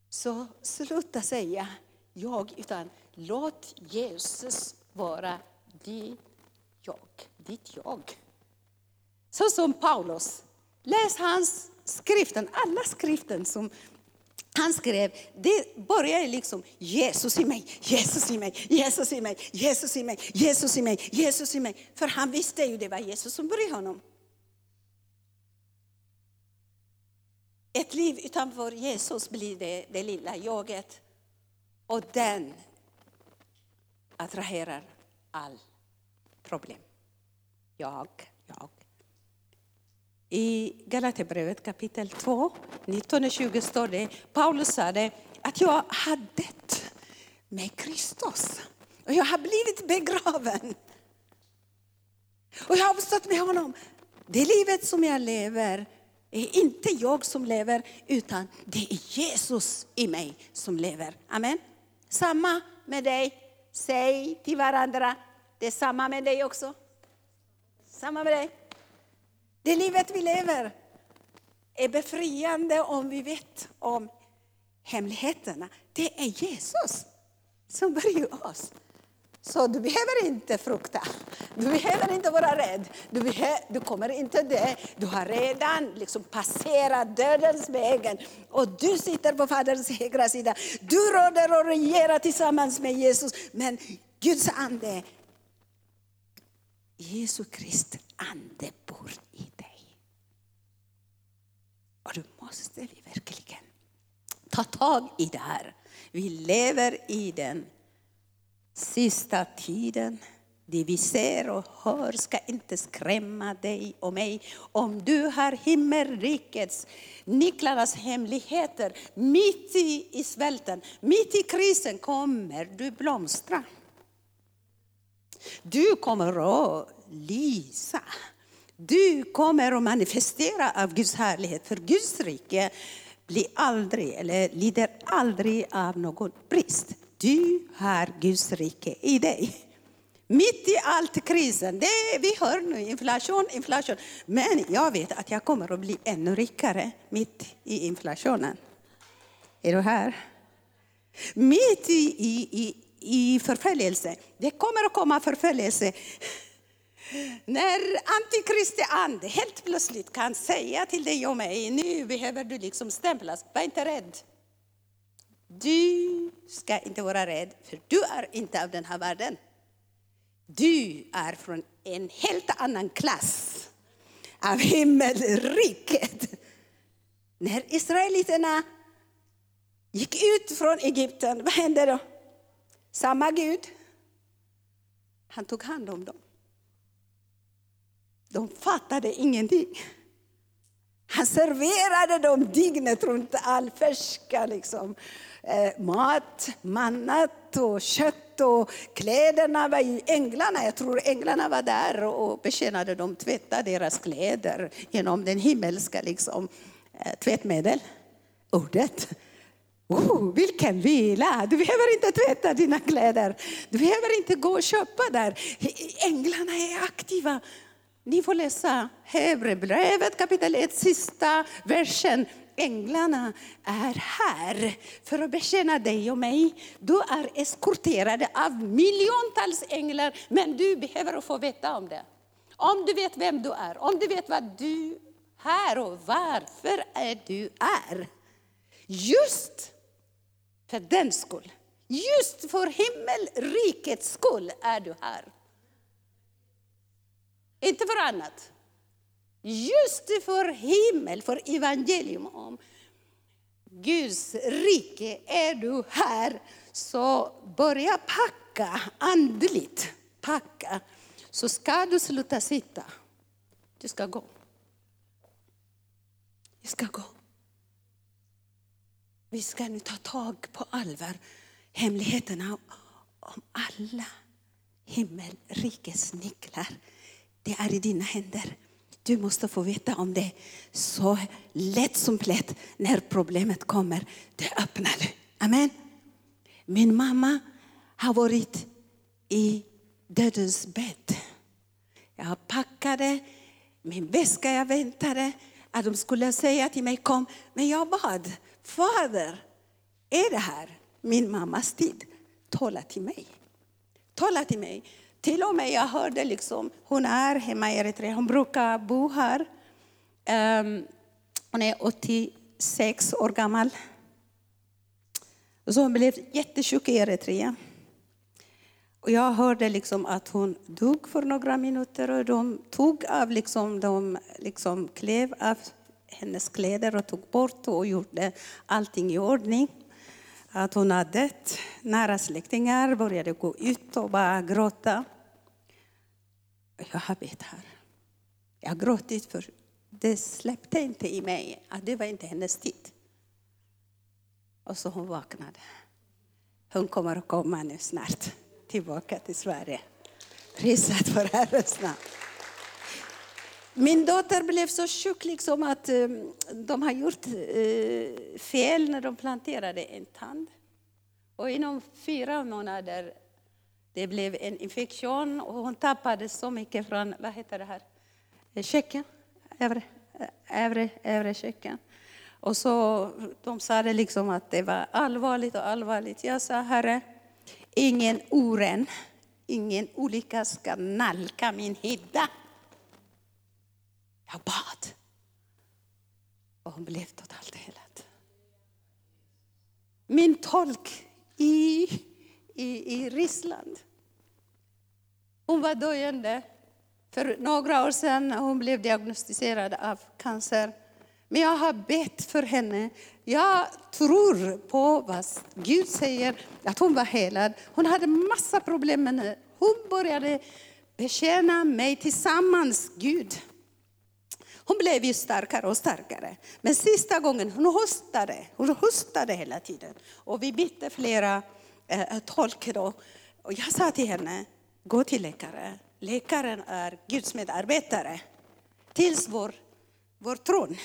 Så sluta säga jag, utan låt Jesus vara din ditt jag. Så som Paulus. Läs hans skriften, alla skriften som han skrev, det började liksom Jesus i mig, Jesus i mig, Jesus i mig, Jesus i mig, Jesus i mig, Jesus i mig. För han visste ju det var Jesus som började honom. Ett liv utanför Jesus blir det, det lilla jaget Och den attraherar all problem. Jag, jag. I Galaterbrevet kapitel 2, 19-20 står det, Paulus sa det, att jag har dött med Kristus. Och jag har blivit begraven. Och jag har uppstått med honom. Det livet som jag lever är inte jag som lever, utan det är Jesus i mig som lever. Amen. Samma med dig. Säg till varandra, det är samma med dig också. Samma med dig. Det livet vi lever är befriande om vi vet om hemligheterna. Det är Jesus som bär oss. Så du behöver inte frukta. Du behöver inte vara rädd. Du, behöver, du kommer inte dö. Du har redan liksom passerat dödens vägen. Och du sitter på Faderns högra sida. Du råder och regerar tillsammans med Jesus. Men Guds ande, Jesu Kristi ande bor i dig. Och då måste vi verkligen ta tag i det här. Vi lever i den sista tiden. Det vi ser och hör ska inte skrämma dig och mig. Om du har himmelrikets, nycklarnas hemligheter, mitt i, i svälten, mitt i krisen kommer du blomstra. Du kommer att lysa. Du kommer att manifestera av Guds härlighet, för Guds rike blir aldrig, eller lider aldrig av någon brist. Du har Guds rike i dig. Mitt i allt krisen, det vi hör nu, inflation, inflation. Men jag vet att jag kommer att bli ännu rikare mitt i inflationen. Är du här? Mitt i, i, i, i förföljelse. Det kommer att komma förföljelse. När antikristi ande helt plötsligt kan säga till dig och mig, nu behöver du liksom stämplas, var inte rädd. Du ska inte vara rädd, för du är inte av den här världen. Du är från en helt annan klass av himmelriket. När israeliterna gick ut från Egypten, vad hände då? Samma Gud, han tog hand om dem. De fattade ingenting. Han serverade dem dygnet runt all färska liksom, eh, mat, mannat och kött och kläderna var ju änglarna. Jag tror änglarna var där och betjänade dem, tvättade deras kläder genom den himmelska liksom, eh, tvättmedel, ordet. Oh, vilken vila! Du behöver inte tvätta dina kläder. Du behöver inte gå och köpa där. Änglarna är aktiva. Ni får läsa Hebreerbrevet kapitel 1, sista versen. Änglarna är här för att betjäna dig och mig. Du är eskorterad av miljontals änglar, men du behöver få veta om det. Om du vet vem du är, om du vet vad du är och varför är du är. Just för den skull, just för himmelrikets skull är du här. Inte för annat. Just för himmel, för evangelium om Guds rike är du här. Så börja packa andligt. Packa. Så ska du sluta sitta. Du ska gå. Du ska gå. Vi ska nu ta tag på allvar hemligheterna om alla himmelrikets nycklar. Det är i dina händer. Du måste få veta om det så lätt som plätt när problemet kommer. Det öppnar du. Amen. Min mamma har varit i dödens bädd. Jag packade min väska, jag väntade att de skulle säga till mig kom. Men jag bad, Fader, är det här min mammas tid? Tala till mig. Tala till mig. Till och med jag hörde liksom, hon är hemma i Eritrea, hon brukar bo här. Um, hon är 86 år gammal. Så hon blev jättesjuk i Eritrea. Och jag hörde liksom att hon dog för några minuter och de tog av liksom, de liksom klev av hennes kläder och tog bort och gjorde allting i ordning. att hon har dött. Nära släktingar började gå ut och bara gråta. Jag har bett här. Jag har gråtit för det släppte inte i mig att det var inte hennes tid. Och så hon vaknade. Hon kommer att komma nu snart tillbaka till Sverige. Prisat för Herrens namn. Min dotter blev så sjuk liksom att eh, de har gjort eh, fel när de planterade en tand. Och inom fyra månader det blev en infektion och hon tappade så mycket från, vad heter det här, eh, käken, övre, övre, övre käken. Och så, de sa det liksom att det var allvarligt och allvarligt. Jag sa, Herre, ingen oren, ingen olycka ska nalka min hydda. Jag bad. Och hon blev totalt helad. Min tolk i, i, i Ryssland, hon var döende för några år sedan. Hon blev diagnostiserad av cancer. Men jag har bett för henne. Jag tror på vad Gud säger, att hon var helad. Hon hade massa problem, men hon började betjäna mig tillsammans, Gud. Hon blev ju starkare och starkare. Men sista gången, hon hostade. Hon hostade hela tiden. Och vi bytte flera eh, tolk då. Och jag sa till henne, gå till läkare. Läkaren är Guds medarbetare. Tills vår, vår tron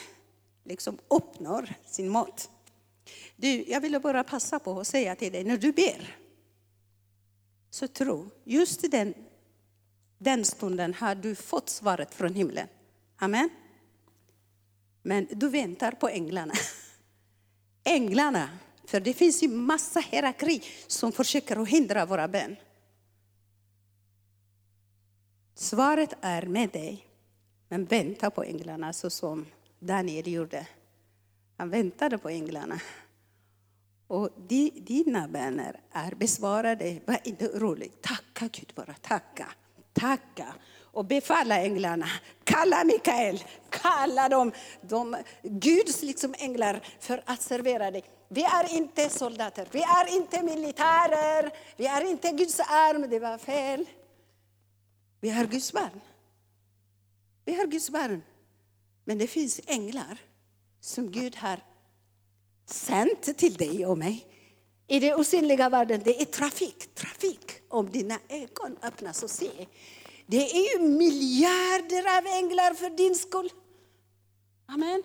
liksom uppnår sin mått. Du, jag ville bara passa på att säga till dig, när du ber, så tro, just i den, den stunden har du fått svaret från himlen. Amen. Men du väntar på änglarna. Änglarna, för det finns ju massa hierarki som försöker att hindra våra bön. Svaret är med dig, men vänta på änglarna så som Daniel gjorde. Han väntade på änglarna. Och dina böner är besvarade. Var inte orolig. Tacka Gud bara, tacka. Tacka. Och befalla änglarna. Kalla Mikael, kalla dem, de Guds liksom änglar för att servera dig. Vi är inte soldater, vi är inte militärer, vi är inte Guds arm, det var fel. Vi är Guds barn. Vi är Guds barn. Men det finns änglar som Gud har sänt till dig och mig. I den osynliga världen, det är trafik, trafik. Om dina ögon öppnas och ser. Det är ju miljarder av änglar för din skull. Amen.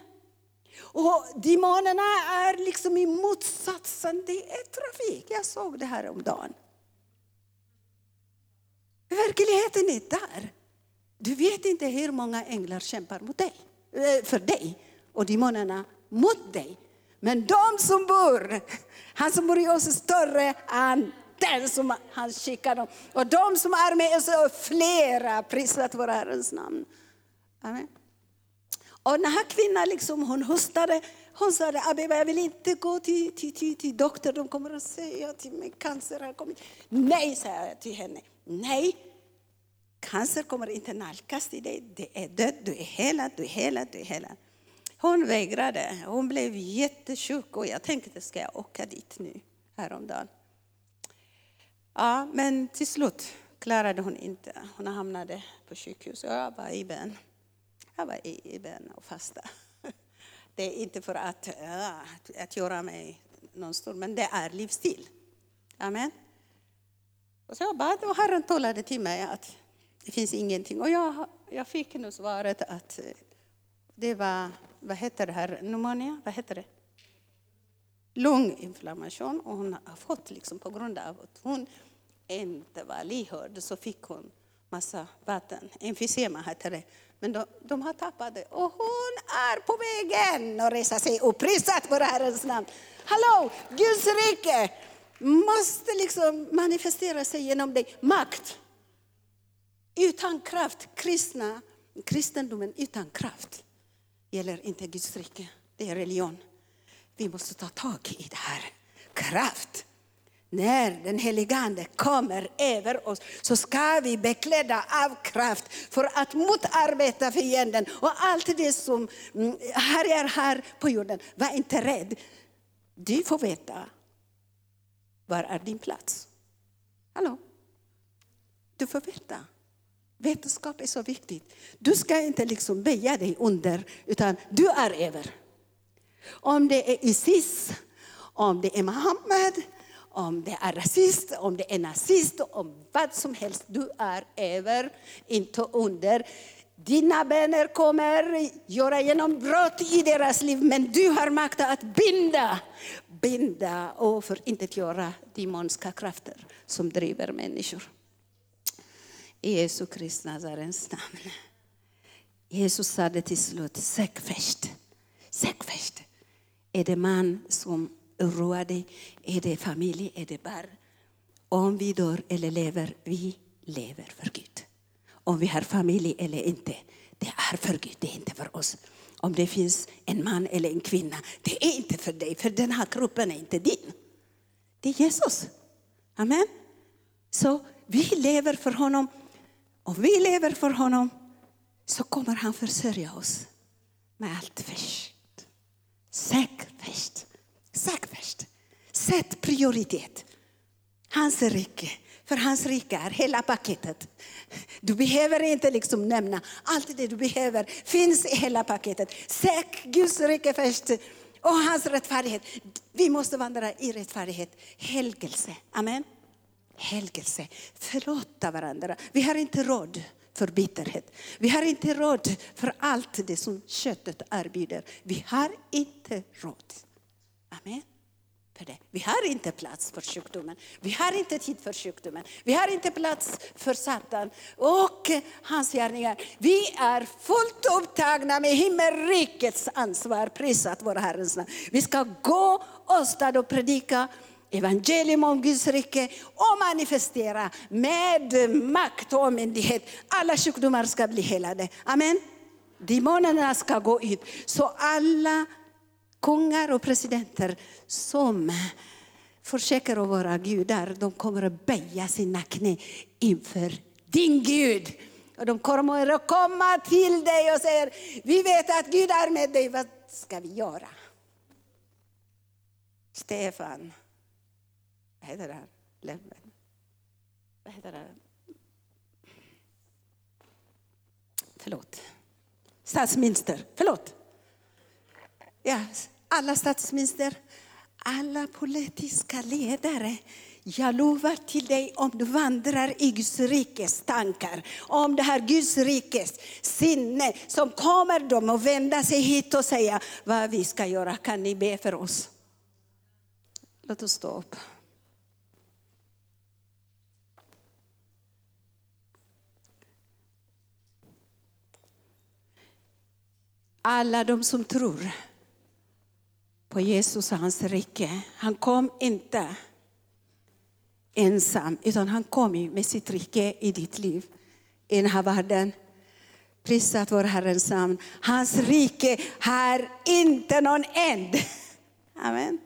Och demonerna är liksom i motsatsen, det är trafik. Jag såg det här om dagen. Verkligheten är där. Du vet inte hur många änglar kämpar mot dig. Eh, för dig och demonerna mot dig. Men de som bor, han som bor i oss är större än den som han skickar dem. Och de som är med oss är flera, prisat vår Herrens namn. Amen. Och den här kvinnan liksom, hon hostade, hon sa jag vill inte gå till, till, till, till doktorn, de kommer att säga till mig cancer har kommit. Nej, sa jag till henne. Nej, Cancer kommer inte nalkas till dig. Det är död, du är helad, du är helad, du är helad. Hon vägrade. Hon blev jättesjuk och jag tänkte, ska jag åka dit nu häromdagen? Ja, men till slut klarade hon inte. Hon hamnade på sjukhus och jag var i bön. Jag var i bön och fasta. Det är inte för att, ja, att göra mig någon stor, men det är livsstil. Amen. Och så jag bad och Herren talade till mig att det finns ingenting. Och jag, jag fick nu svaret att eh, det var, vad heter det här, pneumonia, vad heter det? Lunginflammation och hon har fått liksom på grund av att hon inte var lyhörd så fick hon massa vatten. Emfysema heter det. Men de, de har tappat det och hon är på vägen att resa sig upp. prisat vår Herrens namn. Hallå, Guds rike måste liksom manifestera sig genom dig. Makt, utan kraft, kristna, kristendomen utan kraft gäller inte Guds rike. Det är religion. Vi måste ta tag i det här. Kraft. När den helige Ande kommer över oss så ska vi beklädda av kraft för att motarbeta fienden och allt det som mm, härjar här på jorden. Var inte rädd. Du får veta Var är din plats? Hallå? Du får veta. Vetenskap är så viktigt. Du ska inte liksom böja dig under, utan du är över. Om det är Isis, om det är Muhammed, om det är rasist, om det är nazist, om vad som helst. Du är över, inte under. Dina vänner kommer göra genombrott i deras liv, men du har makt att binda, binda och förintetgöra demoniska krafter som driver människor. I Jesu Kristi Nazarens namn. Jesus sa det till slut, sök först. Sök först. Är det man som oroar dig? Är det familj? Är det barn? Om vi dör eller lever, vi lever för Gud. Om vi har familj eller inte, det är för Gud, det är inte för oss. Om det finns en man eller en kvinna, det är inte för dig, för den här kroppen är inte din. Det är Jesus. Amen. Så vi lever för honom. Om vi lever för honom så kommer han försörja oss med allt först. Sök först. Säk först. Sätt prioritet. Hans rike. För hans rike är hela paketet. Du behöver inte liksom nämna allt det du behöver. finns i hela paketet. Sök Guds rike först och hans rättfärdighet. Vi måste vandra i rättfärdighet. Helgelse. Amen. Helgelse. Förlåta varandra. Vi har inte råd för bitterhet. Vi har inte råd för allt det som köttet erbjuder. Vi har inte råd. Amen. För det. Vi har inte plats för sjukdomen. Vi har inte tid för sjukdomen. Vi har inte plats för Satan och hans gärningar. Vi är fullt upptagna med himmelrikets ansvar. Prisat vår Herrens namn. Vi ska gå åstad och predika evangelium om Guds rike och manifestera med makt och myndighet. Alla sjukdomar ska bli helade. Amen. Demonerna ska gå ut. Så alla kungar och presidenter som försöker att vara gudar, de kommer att böja sina knä inför din Gud. Och de kommer att komma till dig och säger, vi vet att Gud är med dig, vad ska vi göra? Stefan, vad heter det? Löfven. Vad heter det? Förlåt. Statsminister, förlåt. Ja, alla statsminister, alla politiska ledare. Jag lovar till dig om du vandrar i Guds rikes tankar, om det här Guds rikes sinne, som kommer de att vända sig hit och säga vad vi ska göra. Kan ni be för oss? Låt oss stå upp. Alla de som tror på Jesus och hans rike. Han kom inte ensam, utan han kom med sitt rike i ditt liv, i den här världen. Prisat vår Herrens namn. Hans rike har inte någon änd. Amen.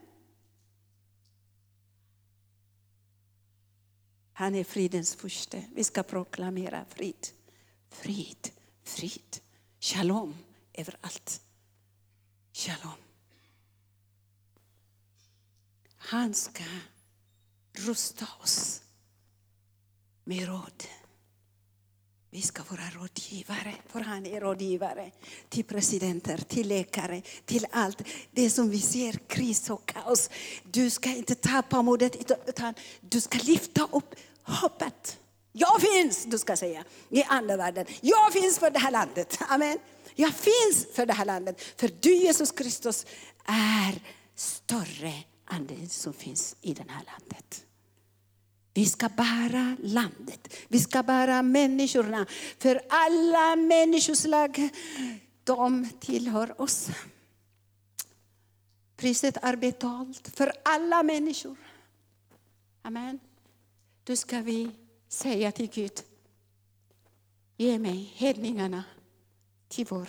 Han är fridens furste. Vi ska proklamera frid, frid, frid. Shalom överallt. Shalom. Han ska rusta oss med råd. Vi ska vara rådgivare, för han är rådgivare till presidenter, till läkare, till allt. Det som vi ser, kris och kaos. Du ska inte tappa modet, utan du ska lyfta upp hoppet. Jag finns, du ska säga, i andevärlden. Jag finns för det här landet. Amen. Jag finns för det här landet. För du Jesus Kristus är större än det som finns i det här landet. Vi ska bära landet, vi ska bära människorna. För alla människoslag, de tillhör oss. Priset är betalt för alla människor. Amen. Då ska vi säga till Gud, ge mig hedningarna till, vår,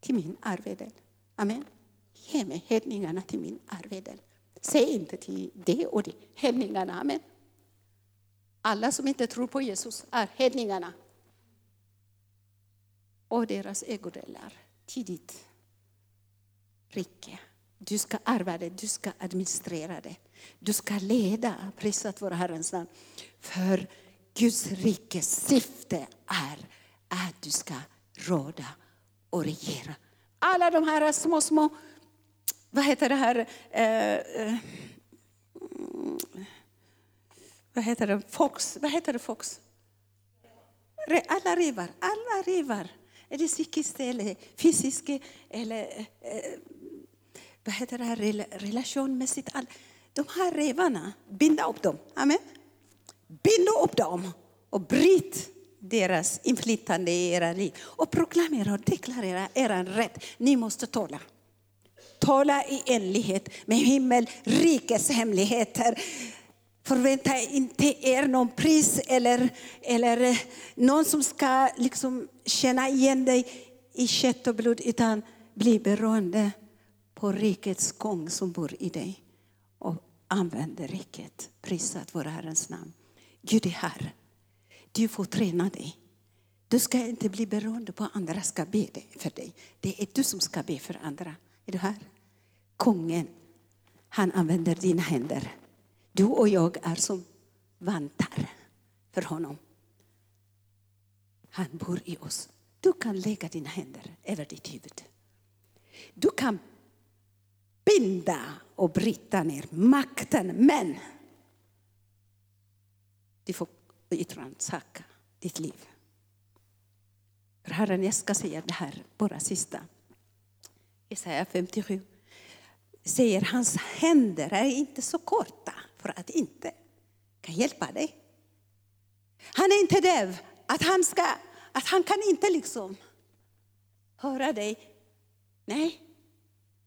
till min arvedel. Amen. Ge mig hedningarna till min arvedel. Säg inte till det och det, hedningarna. Amen. Alla som inte tror på Jesus är hedningarna. Och deras ägodelar till ditt rike. Du ska ärva det, du ska administrera det. Du ska leda, prisat vår Herrens namn. För Guds rikes syfte är att du ska råda och regera. Alla de här små, små, vad heter det här, eh, eh, vad heter det, fox, vad heter det, fox? Alla rivar, alla rivar. Är det psykiskt eller fysiskt eller eh, vad heter det här, relationmässigt? All, de här revarna, binda upp dem. Amen. Bind upp dem och bryt deras inflytande i era liv. Och proklamera och deklarera er rätt. Ni måste tala. Tala i enlighet med himmelrikets hemligheter. Förvänta inte er någon pris eller, eller eh, någon som ska liksom känna igen dig i kött och blod, utan bli beroende på rikets kung som bor i dig och använd riket. Prisat vår Herrens namn. Gud är här. Du får träna dig. Du ska inte bli beroende på att andra ska be för dig. Det är du som ska be för andra. Är du här? Kungen, han använder dina händer. Du och jag är som vantar för honom. Han bor i oss. Du kan lägga dina händer över ditt huvud. Du kan binda och bryta ner makten, men du får och rannsaka ditt liv. För Herren, jag ska säga det här, bara sista. Jesaja 57 säger hans händer är inte så korta för att inte kan hjälpa dig. Han är inte döv, att han, ska, att han kan inte liksom höra dig. Nej,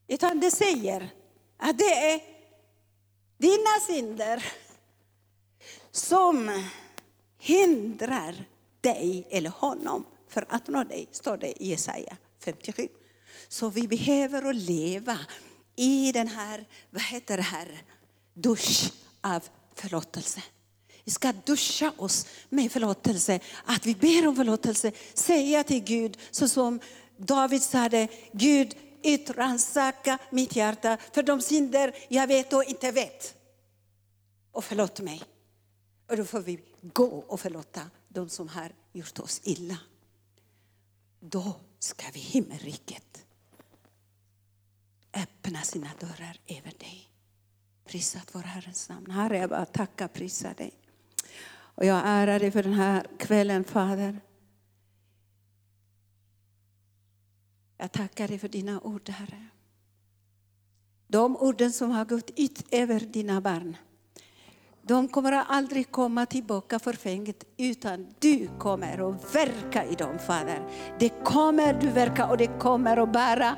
utan det säger att det är dina synder som hindrar dig eller honom för att nå dig, står det i Jesaja 57. Så vi behöver att leva i den här, vad heter det här, dusch av förlåtelse. Vi ska duscha oss med förlåtelse, att vi ber om förlåtelse, säga till Gud så som David sade, Gud utrannsaka mitt hjärta för de synder jag vet och inte vet. Och förlåt mig. Och då får vi gå och förlåta de som har gjort oss illa. Då ska vi himmelriket öppna sina dörrar över dig. Prisat vår Herrens namn. Herre, jag bara tackar, prisar dig. Och jag ärar dig för den här kvällen, Fader. Jag tackar dig för dina ord, Herre. De orden som har gått ut över dina barn. De kommer aldrig komma tillbaka förfängt utan du kommer att verka i dem, Fader. Det kommer du verka och det kommer att bära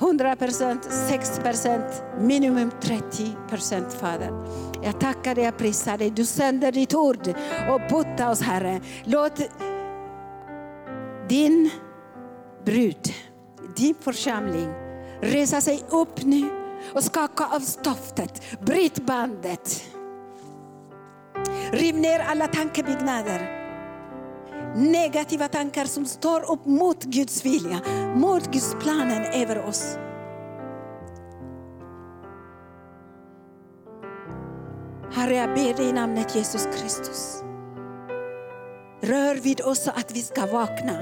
100 procent, 60 procent, minimum 30 procent, Fader. Jag tackar dig, jag prisar dig. Du sänder ditt ord och bota oss, Herre. Låt din brud, din församling resa sig upp nu och skaka av stoftet, bryt bandet. Riv ner alla tankebyggnader. Negativa tankar som står upp mot Guds vilja, mot Guds planen över oss. Herre, jag ber dig i namnet Jesus Kristus. Rör vid oss så att vi ska vakna.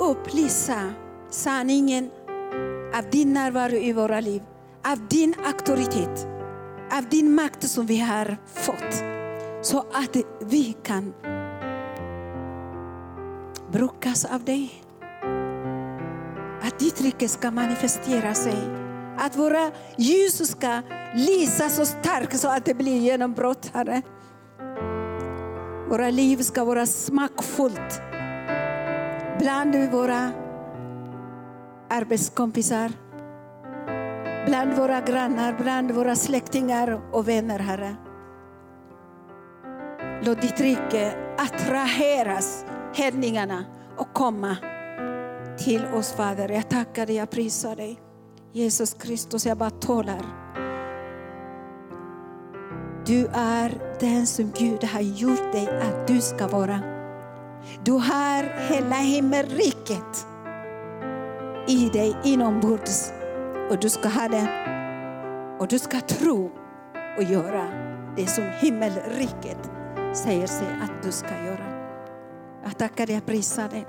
Upplysa sanningen av din närvaro i våra liv, av din auktoritet av din makt som vi har fått. Så att vi kan brukas av dig. Att ditt rike ska manifestera sig. Att våra ljus ska lysa så starkt så att det blir genombrott, Herre. Våra liv ska vara smakfullt bland våra arbetskompisar bland våra grannar, bland våra släktingar och vänner, Herre. Låt ditt rike attraheras, hedningarna, och komma till oss, Fader. Jag tackar dig, jag prisar dig. Jesus Kristus, jag bara talar. Du är den som Gud har gjort dig att du ska vara. Du har hela himmelriket i dig inombords. Och du ska ha det. Och du ska tro och göra det som himmelriket säger sig att du ska göra. Jag tackar dig och prisar dig.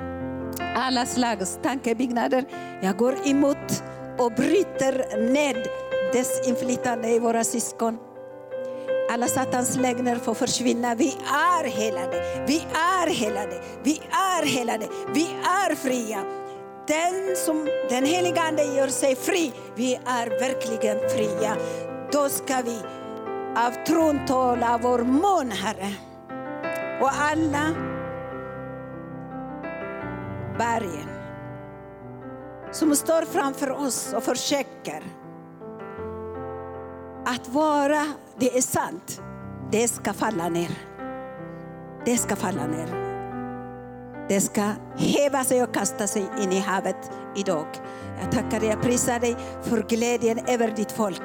Alla slags tankebyggnader jag går emot och bryter ned dess inflytande i våra syskon. Alla Satans lögner får försvinna. Vi är helade, vi är helade, vi är helade, vi är fria. Den som den heliga Ande gör sig fri, vi är verkligen fria. Då ska vi av tron tala vår mun, Herre. Och alla bergen som står framför oss och försöker att vara, det är sant, det ska falla ner. Det ska falla ner. Det ska häva sig och kasta sig in i havet idag. Jag tackar dig jag prisar dig för glädjen över ditt folk.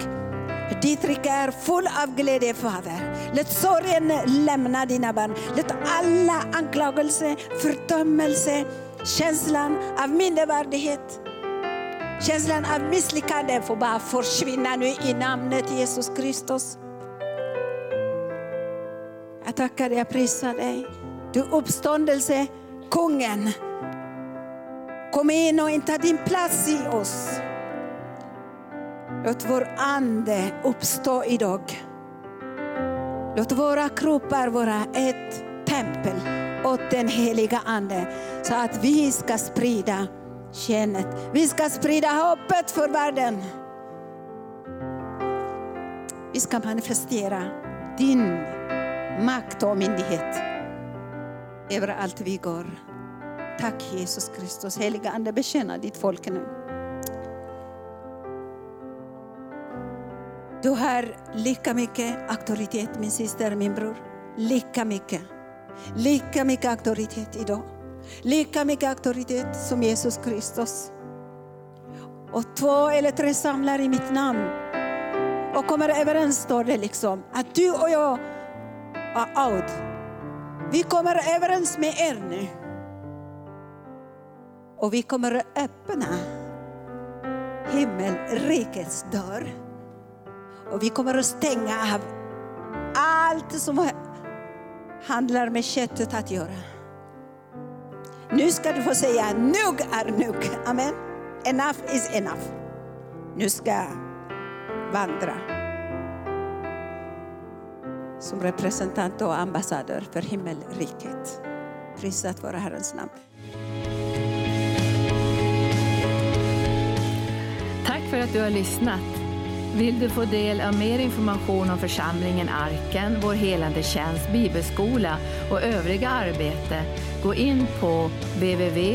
Ditt rike är full av glädje, Fader. Låt sorgen lämna dina barn. Låt alla anklagelser, fördömelse, känslan av mindervärdighet, känslan av misslyckande får bara försvinna nu i namnet Jesus Kristus. Jag tackar dig jag prisar dig. Du uppståndelse, kungen. Kom in och inta din plats i oss. Låt vår ande uppstå idag. Låt våra kroppar vara ett tempel åt den heliga Ande så att vi ska sprida kännet. Vi ska sprida hoppet för världen. Vi ska manifestera din makt och myndighet överallt vi går. Tack Jesus Kristus. Heliga Ande, betjäna ditt folk nu. Du har lika mycket auktoritet min syster, min bror. Lika mycket. Lika mycket auktoritet idag. Lika mycket auktoritet som Jesus Kristus. Och två eller tre samlar i mitt namn och kommer överens, står det liksom, att du och jag är out. Vi kommer överens med er nu. Och vi kommer att öppna himmelrikets dörr. Och vi kommer att stänga av allt som handlar med köttet att göra. Nu ska du få säga nog är nog. Amen. Enough is enough. Nu ska jag vandra som representant och ambassadör för himmelriket. Prisat vara Herrens namn. Tack för att du har lyssnat. Vill du få del av mer information om församlingen Arken, vår helande tjänst, bibelskola och övriga arbete, gå in på www.arken.org.